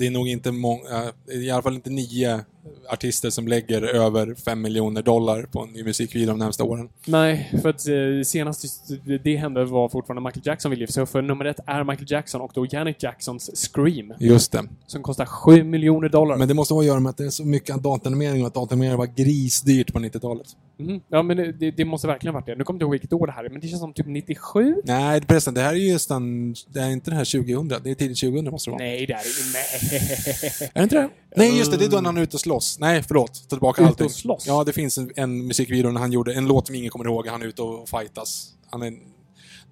Det är nog inte många, i alla fall inte nio artister som lägger över fem miljoner dollar på en ny musikvideo de närmsta åren. Nej, för att eh, senast det hände var fortfarande Michael Jackson vill Så för nummer ett är Michael Jackson och då Janet Jacksons Scream, Just det. som kostar 7 miljoner dollar. Men det måste ha att göra med att det är så mycket dataanimering och att dataanimering var grisdyrt på 90-talet. Mhm. Ja, men det- det, det måste verkligen varit det. Nu kommer jag inte ihåg vilket år det här är, men det känns som typ 97? Nej, förresten, det här är ju nästan... Det är inte det här 2000, det är tidigt 2000 måste det vara. Nej, det är nej. Är det inte det? Nej, just det, det är då när han är ute och slåss. Nej, förlåt. Ta tillbaka Ute allting. och slåss? Ja, det finns en, en musikvideo när han gjorde en låt som ingen kommer ihåg. Han är ute och fightas. Han är... Det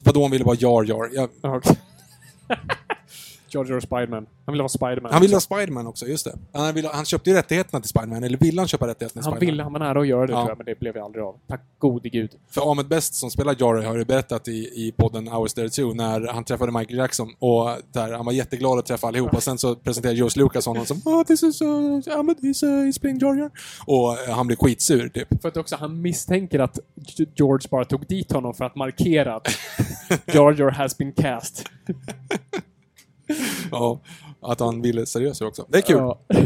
var då han ville vara Jar Jar. Jag. George och Spiderman. Han ville vara Spiderman. Han ville ha. Spiderman också, just det. Han, ville, han köpte ju rättigheterna till Spiderman, eller ville han köpa rättigheterna till Han Spiderman? ville, han var nära att göra det Ja. tror jag, men det blev ju aldrig av. Tack gode gud. För Ahmed Best som spelar Jory har ju berättat i, i podden Hours There Too när han träffade Michael Jackson och där han var jätteglad att träffa allihopa och sen så presenterade George Lucas honom som oh, this is uh, Ahmed, he's, uh, he's playing here." Och eh, han blev skitsur typ. För att också han misstänker att George bara tog dit honom för att markera att Jar Jar has been cast. Ja, att han ville seriöst också. Det är kul. Ja.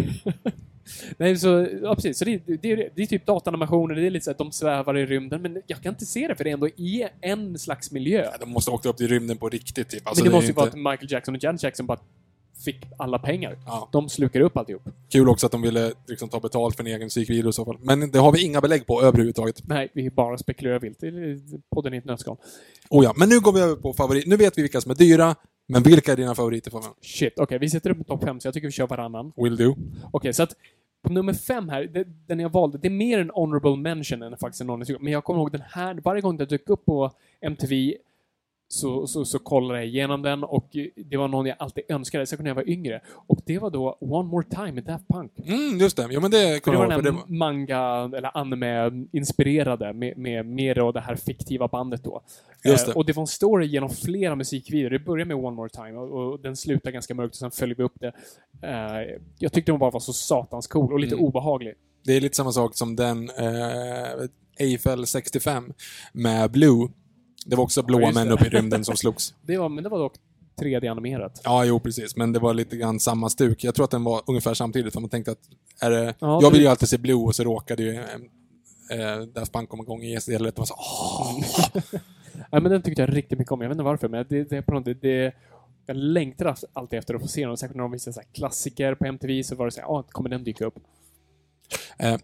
Nej, så, ja, precis. Så det, det, det, det är typ datanimationer, det är lite så att de svävar i rymden, men jag kan inte se det för det är ändå i en slags miljö. De måste åkt upp till rymden på riktigt typ. Alltså, men det, är måste ju inte- vara att Michael Jackson och Janet Jackson bara fick alla pengar. Ja. De slukar upp alltihop. Kul också att de ville liksom, ta betalt för en egen musikvideo i så fall. Men det har vi inga belägg på överhuvudtaget. Nej, vi bara spekulerar vilt. Är podden i ett nötskal. Oh ja, men nu går vi över på favorit. Nu vet vi vilka som är dyra, men vilka är dina favoriter för mig? Shit, okej, vi sätter upp topp fem, så jag tycker vi kör varannan. Will do. Okej, så att på nummer fem här, det, den jag valde, det är mer en honorable mention än faktiskt en någon Men jag kommer ihåg den här, varje gång den dök upp på MTV så, så, så kollade jag igenom den och det var någon jag alltid önskade, särskilt när jag var yngre. Och det var då One More Time med Daft Punk. Mm, just det. Jo, men det kommer jag ihåg. den det var... manga, eller anime-inspirerade med, med, med då det här fiktiva bandet då. Just det. Eh, och det var en story genom flera musikvideor. Det börjar med One More Time och, och den slutar ganska mörkt och sen följer vi upp det. Eh, jag tyckte den bara var så satans cool och lite Mm. obehaglig. Det är lite samma sak som den eh, Eiffel 65 med Blue. Det var också Ja, blåa just män det. uppe i rymden som slogs. Det var, men det var dock 3D-animerat. Ja, jo precis. Men det var lite grann samma stuk. Jag tror att den var ungefär samtidigt. För man tänkte att, är det... Ja, jag det- vill ju alltid se Blue och så råkade ju eh, eh, Daft Punk komma igång istället. Det var så, åh! Ja, men den tyckte jag riktigt mycket om. Jag vet inte varför, men det, det på något det, det jag längtar alltid efter att få se dem. Särskilt när de visade så klassiker på MTV så var det så här, ja, kommer den dyka upp? Eh,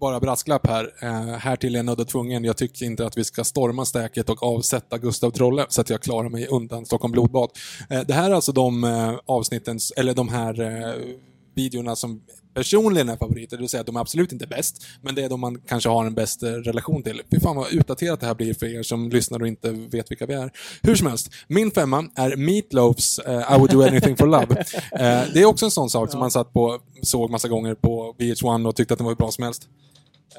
bara brasklapp här. Eh, här till är jag nödd och tvungen. Jag tycker inte att vi ska storma stäket och avsätta Gustav Trolle så att jag klarar mig undan Stockholm blodbad. Eh, det här är alltså de eh, avsnitten, eller de här eh, videorna som personligen är favoriter. Det vill säga att de är absolut inte bäst, men det är de man kanske har en bäst relation till. Fy fan vad utdaterat det här blir för er som lyssnar och inte vet vilka vi är. Hur som helst, min femma är Meatloafs eh, I would do anything for love. Eh, det är också en sån sak som man satt på, såg massa gånger på VH1 och tyckte att den var hur bra som helst.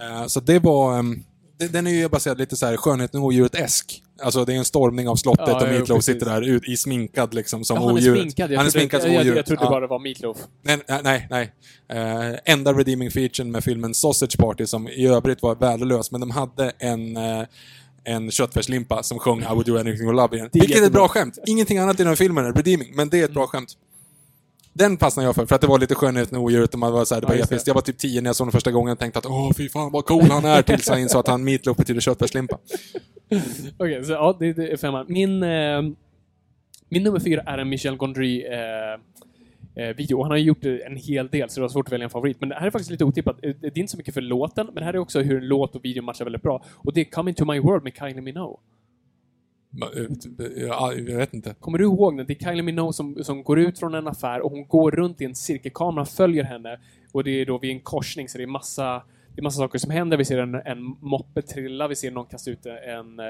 Eh, Så det var... det- Den är ju baserad lite så här skönheten och odjuret-esk. Alltså det är en stormning av slottet Ja, och Meatloaf sitter där ut, i sminkad liksom som Ja, han är odjuret. sminkad. Jag Han är sminkad som jag, jag, odjuret. jag trodde Ja. bara det var Meatloaf. Nej, nej, nej. Eh, enda redeeming featuren med filmen Sausage Party, som i övrigt var värdelös, men de hade en, eh, en köttfärslimpa som sjöng I would do anything for love igen. Är Vilket är ett bra skämt. Ingenting annat i den här filmen är redeeming, men det är ett bra skämt. Den fastnade jag för, för att det var lite skönheten och odjuret och man var så här, det Ja, var episkt. Jag var typ 10 när jag såg den första gången och tänkte att åh, fy fan vad cool han är, tills jag insåg att han meatloaf betyder köttfärslimpa. Okej, så ja, det, det är femman. Min, eh, min nummer fyra är en Michel Gondry eh, eh, video. Han har ju gjort en hel del, så det var svårt att välja en favorit. Men det här är faktiskt lite otippat. Eh, Det är inte så mycket för låten, men det här är också hur en låt och video matchar väldigt bra. Och det är Come Into My World med Kylie Minogue. Eh, typ, eh, ah, jag vet inte. Kommer du ihåg när Det är Kylie Minogue som, som går ut från en affär och hon går runt i en cirkelkamera, följer henne och det är då vid en korsning så det är massa det är massa saker som händer. Vi ser en, en moppe trilla, vi ser någon kasta ut en eh,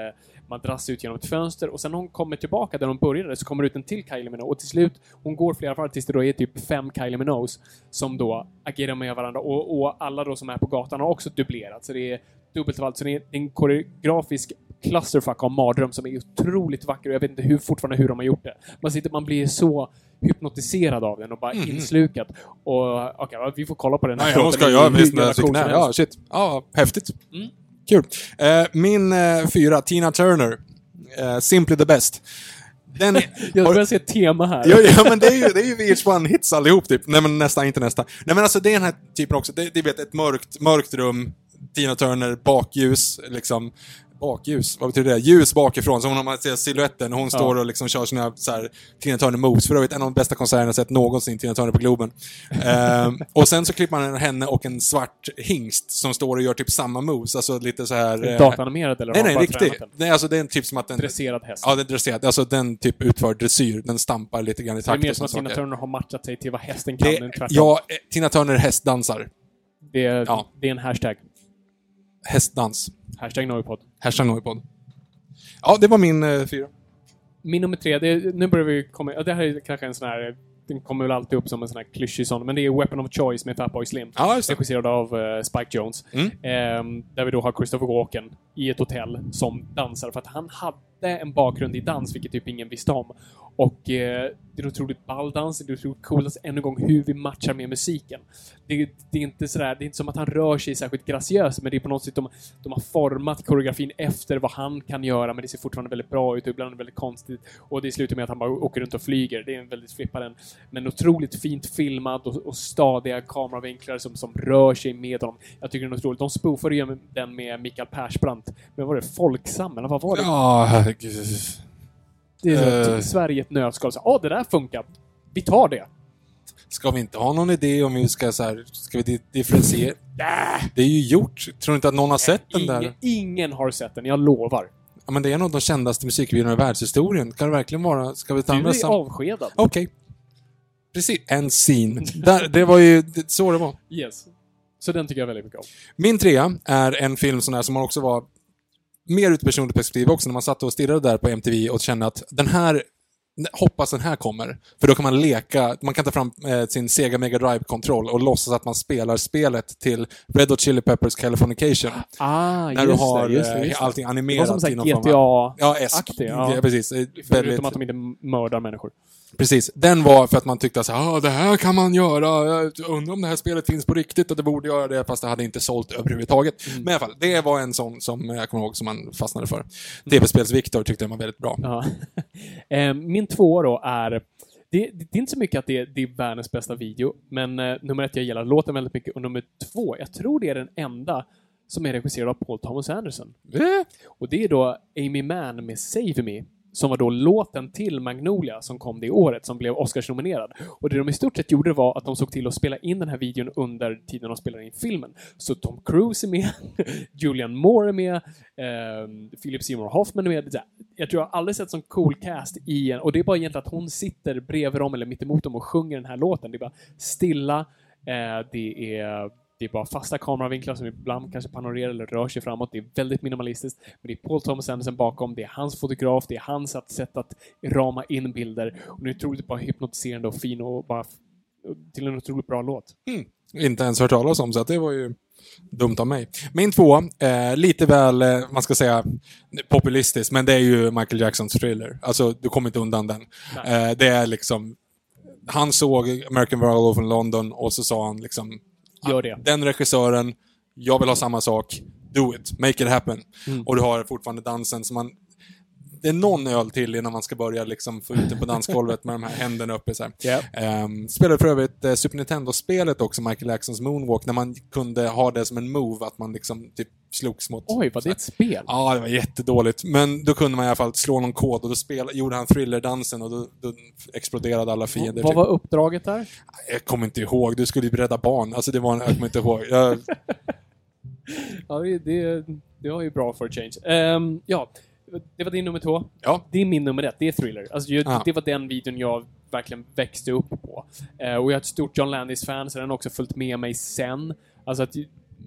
madrass ut genom ett fönster och sen när hon kommer tillbaka där hon började så kommer det ut en till Kylie Minogue och till slut, hon går flera varv tills det då är typ fem Kylie Minogues som då agerar med varandra och, och alla då som är på gatan har också dubblerat. Så det är dubbelt av allt. Så det är en koreografisk clusterfuck av mardröm som är otroligt vacker och jag vet inte hur, fortfarande hur de har gjort det. Man, sitter, man blir så hypnotiserad av den och bara inslukad. Och okej, vi får kolla på den här Nej, jag låten ska göra visst när cool Ja, shit. Ja, häftigt. Mm. Kul. Eh, min eh, fyra, Tina Turner. Eh, Simply the best. Den... Jag börjar se ett tema här. Ja, ja, men det är ju, det är ju VH1-hits allihop typ. Nej men nästan, inte nästa. Nej men alltså det är den här typen också. Det, det vet, ett mörkt, mörkt rum, Tina Turner, bakljus, liksom. Bakljus, vad betyder det? Ljus bakifrån, så hon, man ser siluetten hon står och liksom kör sina så här, Tina Turner moves. För övrigt en av de bästa konserterna jag sett någonsin, Tina Turner på Globen. Ehm, och sen så klipper man henne och en svart hingst som står och gör typ samma moves. Alltså lite så här... eh, Datanimerad eller Nej, nej, man bara riktig. tränat den? Nej, alltså det är en typ som att den... Dresserad häst. Ja, det är dresserat. Alltså den typ utför dressyr. Den stampar lite grann i det är takt mer som att Tina. Turner har matchat sig till vad hästen kan, Det, ja, eh, Tina Turner hästdansar. det, är, ja. det är en hashtag. Hästdans. Hashtag Noipod. Hashtag Noipod. Ja, det var min eh, fyra. min nummer tre, det, nu börjar vi komma... Ja, det här är kanske en sån här... Den kommer väl alltid upp som en sån här klyschig sån, men det är Weapon of Choice med Fatboy Slim. Ja, just det. Regisserad av eh, Spike Jones. Mm. Ehm, där vi då har Christopher Walken i ett hotell som dansar för att han hade en bakgrund i dans, vilket typ ingen visste om. Och eh, det är en otroligt ball dans, det är otroligt coolt, att ännu en gång hur vi matchar med musiken. Det, det är inte sådär, det är inte som att han rör sig särskilt graciöst, men det är på något sätt de, de har format koreografin efter vad han kan göra, men det ser fortfarande väldigt bra ut och ibland är det väldigt konstigt. Och det slutar med att han bara åker runt och flyger. Det är en väldigt flipparen, men otroligt fint filmad och, och stadiga kameravinklar som, som rör sig med honom. Jag tycker den är otroligt. De spoofade ju den med Mikael Persbrandt. Men var det Folksam, eller vad var det? Ja, herregud. Det är så, typ Sverige ett nötskal. Ja, det där funkar. Vi tar det. Ska vi inte ha någon idé om vi ska så här, ska vi di- differentiera? Det är ju gjort. Tror du inte att någon har sett den där? Ingen, ingen har sett den, jag lovar. Ja, men det är en av de kändaste musikvideorna i världshistorien. Kan det verkligen vara? Ska vi ta Du är sam- avskedad. Okej. Precis. En scene. Där, det var ju så det var. Yes. Så den tycker jag väldigt mycket om. Min trea är en film sån här som också var mer ur ett personligt perspektiv också, när man satt och stirrade där på MTV och kände att den här Hoppas den här kommer. För då kan man leka, man kan ta fram eh, sin Sega Mega Drive-kontroll och låtsas att man spelar spelet till Red Hot Chili Peppers Californication. Ah, när du har eh, allting Det var animerat som i någon sagt form av- GTA... Ja, esk. aktig, ja. ja. precis. Eh, Förutom Väldigt, att de inte mördar människor. Precis. Den var för att man tyckte att ah, det här kan man göra. Jag undrar om det här spelet finns på riktigt och det borde göra det, fast det hade inte sålt överhuvudtaget. Men i alla fall, det var en sån som jag kommer ihåg som man fastnade för. TV-spels-Viktor tyckte den var väldigt bra. Ja. Eh, Min två då är... Det, det är inte så mycket att det är, det är världens bästa video, men eh, nummer ett, jag gillar låten väldigt mycket, och nummer två, jag tror det är den enda som är regisserad av Paul Thomas Anderson. Eh, Och det är då Amy Mann med Save Me, som var då låten till Magnolia som kom det året, som blev Oscars-nominerad. Och det de i stort sett gjorde var att de såg till att spela in den här videon under tiden de spelade in filmen. Så Tom Cruise är med, Julian Moore är med, eh, Philip Seymour Hoffman är med. Jag tror jag aldrig sett sån cool cast i en, och det är bara egentligen att hon sitter bredvid dem eller mittemot dem och sjunger den här låten. Det är bara stilla, eh, det är det är bara fasta kameravinklar som ibland kanske panorerar eller rör sig framåt. Det är väldigt minimalistiskt. Men det är Paul Thomas Anderson bakom, det är hans fotograf, det är hans sätt- att rama in bilder. Och det är otroligt bara hypnotiserande och fin och bara till en otroligt bra låt. inte ens hört talas om, så att det var ju dumt av mig. Min två, eh, lite väl, eh, man ska säga, populistisk, men det är ju Michael Jacksons thriller. Alltså, du kommer inte undan den. Eh, det är liksom, han såg American Werewolf in London och så sa han liksom, Gör det. den regissören, jag vill ha samma sak, do it, make it happen. Och du har fortfarande dansen som man det är någon öl till innan man ska börja liksom få ut det på dansgolvet med de här händerna uppe. Så. Ja. Um, spelade för övrigt uh, Super Nintendo-spelet också, Michael Jacksons Moonwalk, när man kunde ha det som en move, att man liksom typ slogs mot... Oj, var det ett spel? Ja, det var jättedåligt. Men då kunde man i alla fall slå någon kod och då spel, gjorde han thriller-dansen och då, då exploderade alla fiender. Vad typ. var uppdraget där? Jag kommer inte ihåg. Du skulle ju rädda barn. Alltså det var en, jag kommer inte ihåg. Jag, Ja, det, det, var ju bra för a change. Ehm, ja, det var din nummer två. ja, Det är min nummer ett, det är Thriller. Alltså, ju, Ja. Det var den videon jag verkligen växte upp på. Eh, och jag är ett stort John Landis-fan, så den har också följt med mig sen. Alltså att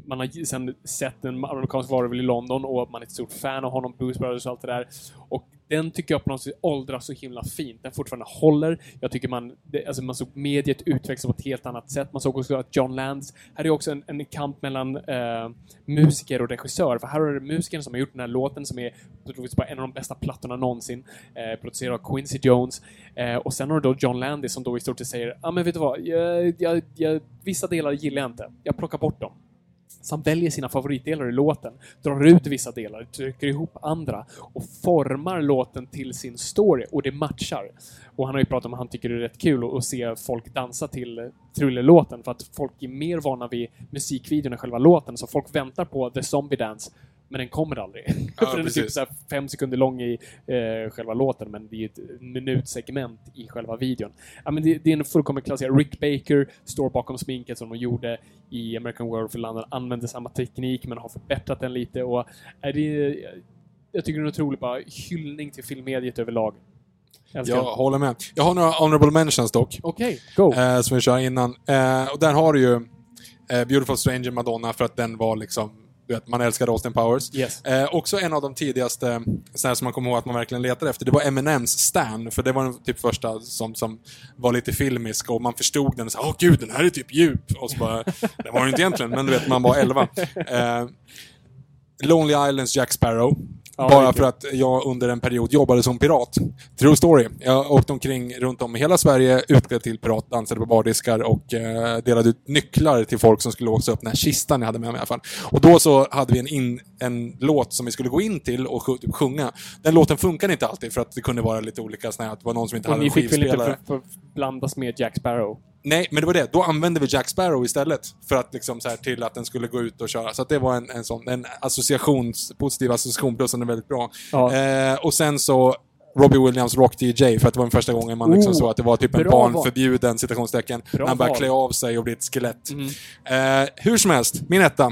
man har sen sett en amerikansk varulv i London och man är ett stort fan av honom, Blues Brothers och allt det där. Och den tycker jag på något sätt åldras så himla fint. Den fortfarande håller. Jag tycker man, det, alltså man såg mediet utvecklas på ett helt annat sätt. Man såg också att John Lands, här är också en, en kamp mellan eh, musiker och regissör. För här har du musikern som har gjort den här låten som är bara en av de bästa plattorna någonsin. Eh, producerad av Quincy Jones. Eh, och sen har du då John Landis som då i stort sett säger, ja ah, men vet du vad, jag, jag, jag, vissa delar gillar jag inte. Jag plockar bort dem som väljer sina favoritdelar i låten, drar ut vissa delar, trycker ihop andra och formar låten till sin story. Och det matchar. Och han har ju pratat om att han tycker det är rätt kul att- att se folk dansa till Thriller-låten. För att folk är mer vana vid musikvideon än själva låten, så folk väntar på The Zombie Dance men den kommer aldrig. Ja, för den är typ så fem sekunder lång i eh, själva låten, men det är ett minutsegment i själva videon. Ja, men det, det är en fullkomlig klassiker. Rick Baker står bakom sminket som de gjorde i American World for London, använder samma teknik men har förbättrat den lite och är det, jag tycker det är en otrolig bara hyllning till filmmediet överlag. Älskar jag håller med. Jag har några honorable mentions dock. Okej, go! eh, som vi kör innan. Eh, och där har du ju eh, Beautiful Stranger Madonna för att den var liksom Du vet, man älskade Austin Powers. Yes. Eh, också en av de tidigaste, sådana som man kommer ihåg att man verkligen letade efter, det var Eminems Stan. För det var den typ första som, som var lite filmisk och man förstod den och sa åh gud, den här är typ djup. Och så bara, det var den inte egentligen, men du vet, man var 11. Eh, Lonely Islands Jack Sparrow. Ja, bara för att jag under en period jobbade som pirat. True story. Jag åkte omkring runt om i hela Sverige, utklädd till pirat, dansade på bardiskar och eh, delade ut nycklar till folk som skulle låsa upp den här kistan jag hade med mig i alla fall. Och då så hade vi en, in, en låt som vi skulle gå in till och typ sjunga. Den låten funkade inte alltid för att det kunde vara lite olika här, att det var någon som inte Och hade ni en fick väl inte skivspelare. för, för blandas med Jack Sparrow? Nej, men det var det. Då använde vi Jack Sparrow istället. För att liksom så här, till att den skulle gå ut och köra. Så det var en, en sån, en associations, positiv association, plus den är väldigt bra. Ja. Eh, och sen så Robbie Williams Rock DJ, för att det var den första gången man liksom Oh, såg att det var typ en barnförbjuden citationstecken. När han började klä av sig och bli ett skelett. Mm. Eh, hur som helst, min etta.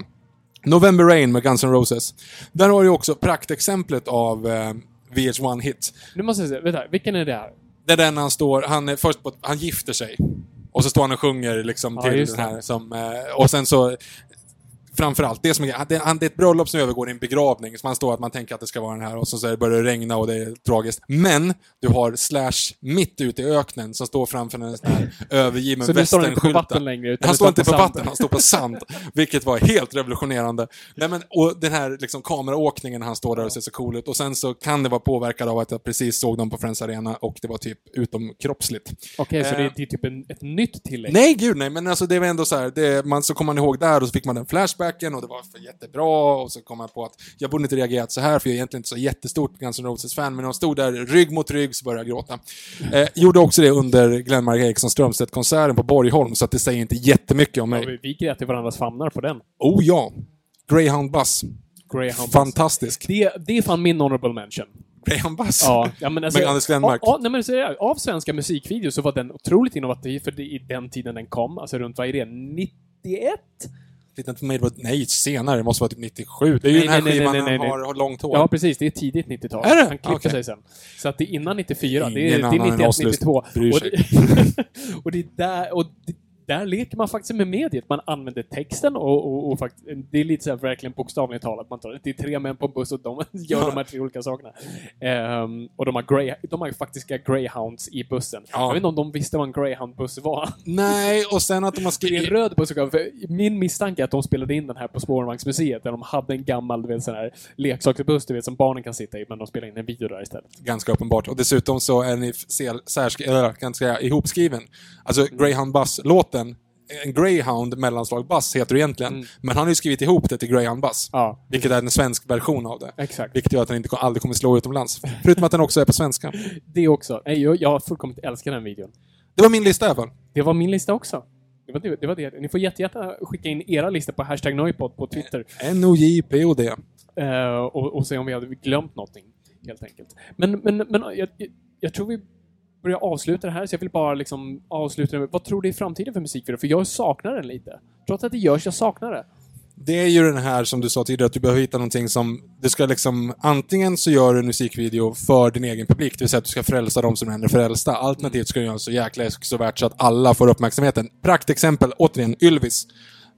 November Rain med Guns N' Roses. Där har du också praktexemplet av eh, VH1 Hit. Nu måste jag säga, vänta, vilken är det här? Det är den han står, han är först på, han gifter sig. Och så står han och sjunger liksom Ja, till den här som, eh, och sen så Framförallt, det som är, det, är ett bröllop som övergår i en begravning. Så man står att man tänker att det ska vara den här och så, så börjar det regna och det är tragiskt. Men, du har Slash mitt ute i öknen som står framför en sån här övergiven på västernskylta. Han står inte på sand. vatten, han står på sand. Vilket var helt revolutionerande. Nej, men, och den här liksom, kameraåkningen han står där och ser så cool ut. Och sen så kan det vara påverkad av att jag precis såg dem på Friends Arena och det var typ utomkroppsligt. Okej, så Eh. det är, typ en, ett nytt tillägg? Nej, gud nej, men alltså det var ändå så här, det, man, så kom man ihåg där och så fick man den flashbacken och det var för jättebra och så kom man på att jag borde inte reagerat så här för jag är egentligen inte så jättestort Guns N' Roses-fan, men när de stod där rygg mot rygg så började jag gråta. Eh, gjorde också det under Glenmark Eriksson Strömstedt-konserten på Borgholm, så att det säger inte jättemycket om Ja, mig. vi, vi grät i varandras famnar på den. Oh ja! Greyhound Bus. Greyhound. Fantastisk. Det, det är fan min honorable mention. Greyhound Bus. Ja, ja men alltså, Med Anders Glenmark. Ja, nej, men så är av svenska musikvideos så var den otroligt innovativ för det, i den tiden den kom. Alltså runt, vad är det, 91? Det var- nej, senare. Det måste vara typ 97. Det är ju Nej, den här nej, skivan nej, nej, han har, har långt hår. Ja, precis. Det är tidigt 90-tal. Är det? Han klippte Okej. sig sen. Så att det är innan 94. Det är, Ingen det är än 91, oss 92. bryr Och och det är där... Och det, där leker man faktiskt med mediet. Man använder texten och, och, och fakt, det är lite så här verkligen bokstavligt talat. Man tar, det är tre män på en buss och de gör de här tre olika sakerna. Ehm, och de har, grey, de har faktiska greyhounds i bussen. Ja. Jag vet inte om de visste vad en greyhound-buss var. Nej, och sen att de har Det är en skrivit... röd buss. Min misstanke är att de spelade in den här på Spårvagnsmuseet, där de hade en gammal du vet, sån här leksaksbuss du vet, som barnen kan sitta i, men de spelade in en video där istället. Ganska uppenbart. Och dessutom så är ni särsk- eller kan säga, ihopskriven. Alltså, Greyhound Bus-låten, en Greyhound mellanslag Bus heter det egentligen. Mm. Men han har ju skrivit ihop det till Greyhound Bus. Ja, Vilket är en svensk version av det. exakt. Vilket gör att den inte aldrig kommer slå utomlands. Förutom att den också är på svenska. Det också. Jag, jag fullkomligt älskar den videon. Det var min lista i alla fall. Det var min lista också. Det var det. det, var det. Ni får jättegärna skicka in era listor på hashtag Noipod på Twitter. N-O-J-P-O-D. Eh, och, och se om vi hade glömt någonting, helt enkelt. Men, men, men jag, jag, jag tror vi börjar avsluta det här, så jag vill bara liksom avsluta med, vad tror du är framtiden för musikvideo? För jag saknar den lite. Trots att det görs, jag saknar det. Det är ju den här som du sa tidigare, att du behöver hitta någonting som... Du ska liksom... Antingen så gör du en musikvideo för din egen publik, det vill säga att du ska frälsa dem som är frälsta. Alternativt ska du göra så jäkla extrovert så att alla får uppmärksamheten. Praktexempel, återigen, Ylvis.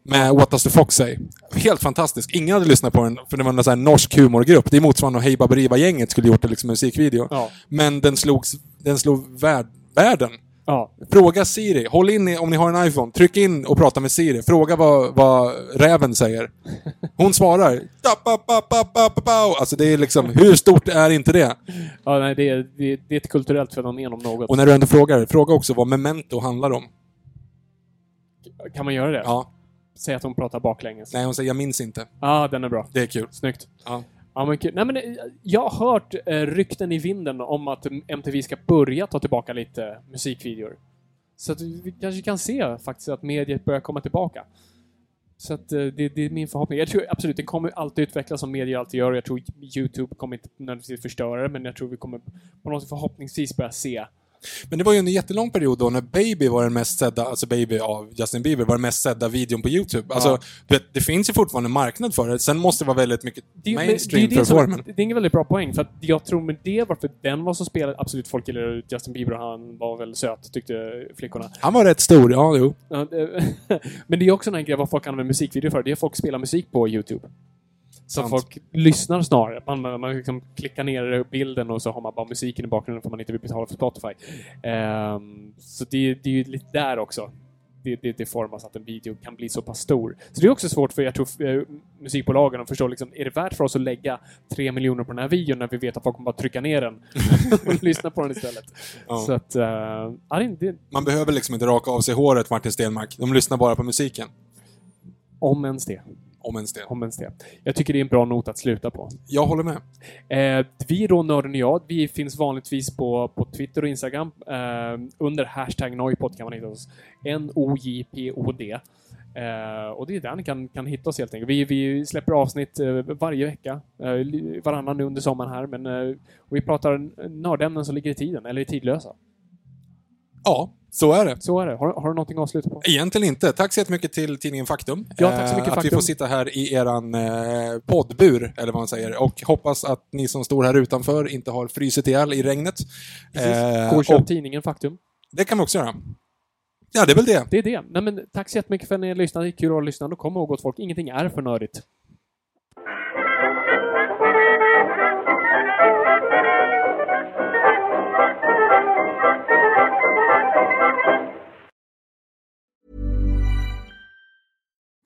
Med What Does The Fox Say. Helt fantastisk. Ingen hade lyssnat på den, för det var en sån här norsk humorgrupp. Det är motsvarande Hey Baberiba-gänget skulle gjort det liksom musikvideo. Ja. Men den, slogs, den slog värld, världen. Ja. Fråga Siri. Håll in om ni har en iPhone. Tryck in och prata med Siri. Fråga vad, vad räven säger. Hon svarar. Alltså det är liksom, hur stort är inte det? Ja, nej, det, är, det, det är ett kulturellt fenomen om något. Och när du ändå frågar, fråga också vad Memento handlar om. Kan man göra det? Ja. Säg att hon pratar baklänges. Ja, Nej, hon säger jag minns inte. ah, den är bra. Det är kul. Snyggt. Ja. Ja, men kul. Nej, men, eh, jag har hört eh, rykten i vinden om att MTV ska börja ta tillbaka lite eh, musikvideor. Så att vi kanske kan se faktiskt att mediet börjar komma tillbaka. Så att eh, det, det är min förhoppning. Jag tror absolut, det kommer alltid utvecklas som medier alltid gör. Jag tror YouTube kommer inte nödvändigtvis förstöra det, men jag tror vi kommer på något sätt förhoppningsvis börja se men det var ju en jättelång period då när Baby var den mest sedda, alltså Baby av Justin Bieber, var den mest sedda videon på YouTube. Alltså, Ja. det finns ju fortfarande en marknad för det. Sen måste det vara väldigt mycket Det, mainstream det, för det, som, formen. det är en väldigt bra poäng, för att jag tror med det varför den var så spelad, absolut folk gillade Justin Bieber och han var väl söt, tyckte flickorna. Han var rätt stor, ja jo. Men det är också en grej vad folk använder musikvideo för, det är folk spelar musik på YouTube. Så Sant. folk lyssnar snarare. Man, man, liksom klickar ner bilden och så har man bara musiken i bakgrunden för man inte vill betala för Spotify. Ehm, så det, det är ju lite där också. Det, det, det formas att en video kan bli så pass stor. Så det är också svårt för jag tror eh, musikbolagen att förstå liksom, är det värt för oss att lägga tre miljoner på den här videon när vi vet att folk kommer bara trycka ner den och lyssna på den istället. Ja. Så att, uh, det, Man behöver liksom inte raka av sig håret, Martin Stenmark. De lyssnar bara på musiken. om ens det. Om ens det. Om ens det. Jag tycker det är en bra not att sluta på. Jag håller med. Eh, vi då Nörden och jag. Vi finns vanligtvis på, på Twitter och Instagram. Eh, under hashtag Noipod kan man hitta oss. N-O-J-P-O-D. Eh, och det är där ni kan, kan hitta oss helt enkelt. Vi, vi släpper avsnitt eh, varje vecka. Eh, varannan nu under sommaren här. Men eh, vi pratar nördämnen som ligger i tiden, eller är tidlösa. Ja, så är det. Så är det. Har, har du någonting att avsluta på? Egentligen inte. Tack så jättemycket till tidningen Faktum. Ja, tack så mycket, Eh, Att vi Faktum. får sitta här i eran eh, poddbur, eller vad man säger. Och hoppas att ni som står här utanför inte har frysit ihjäl i regnet. Eh, Gå och köp och tidningen Faktum. det kan vi också göra. Ja, det är väl det. Det är det. Nej, men, tack så jättemycket för att ni lyssnade. Det är kul att ha lyssnat. Och kom ihåg gott folk, ingenting är för nördigt.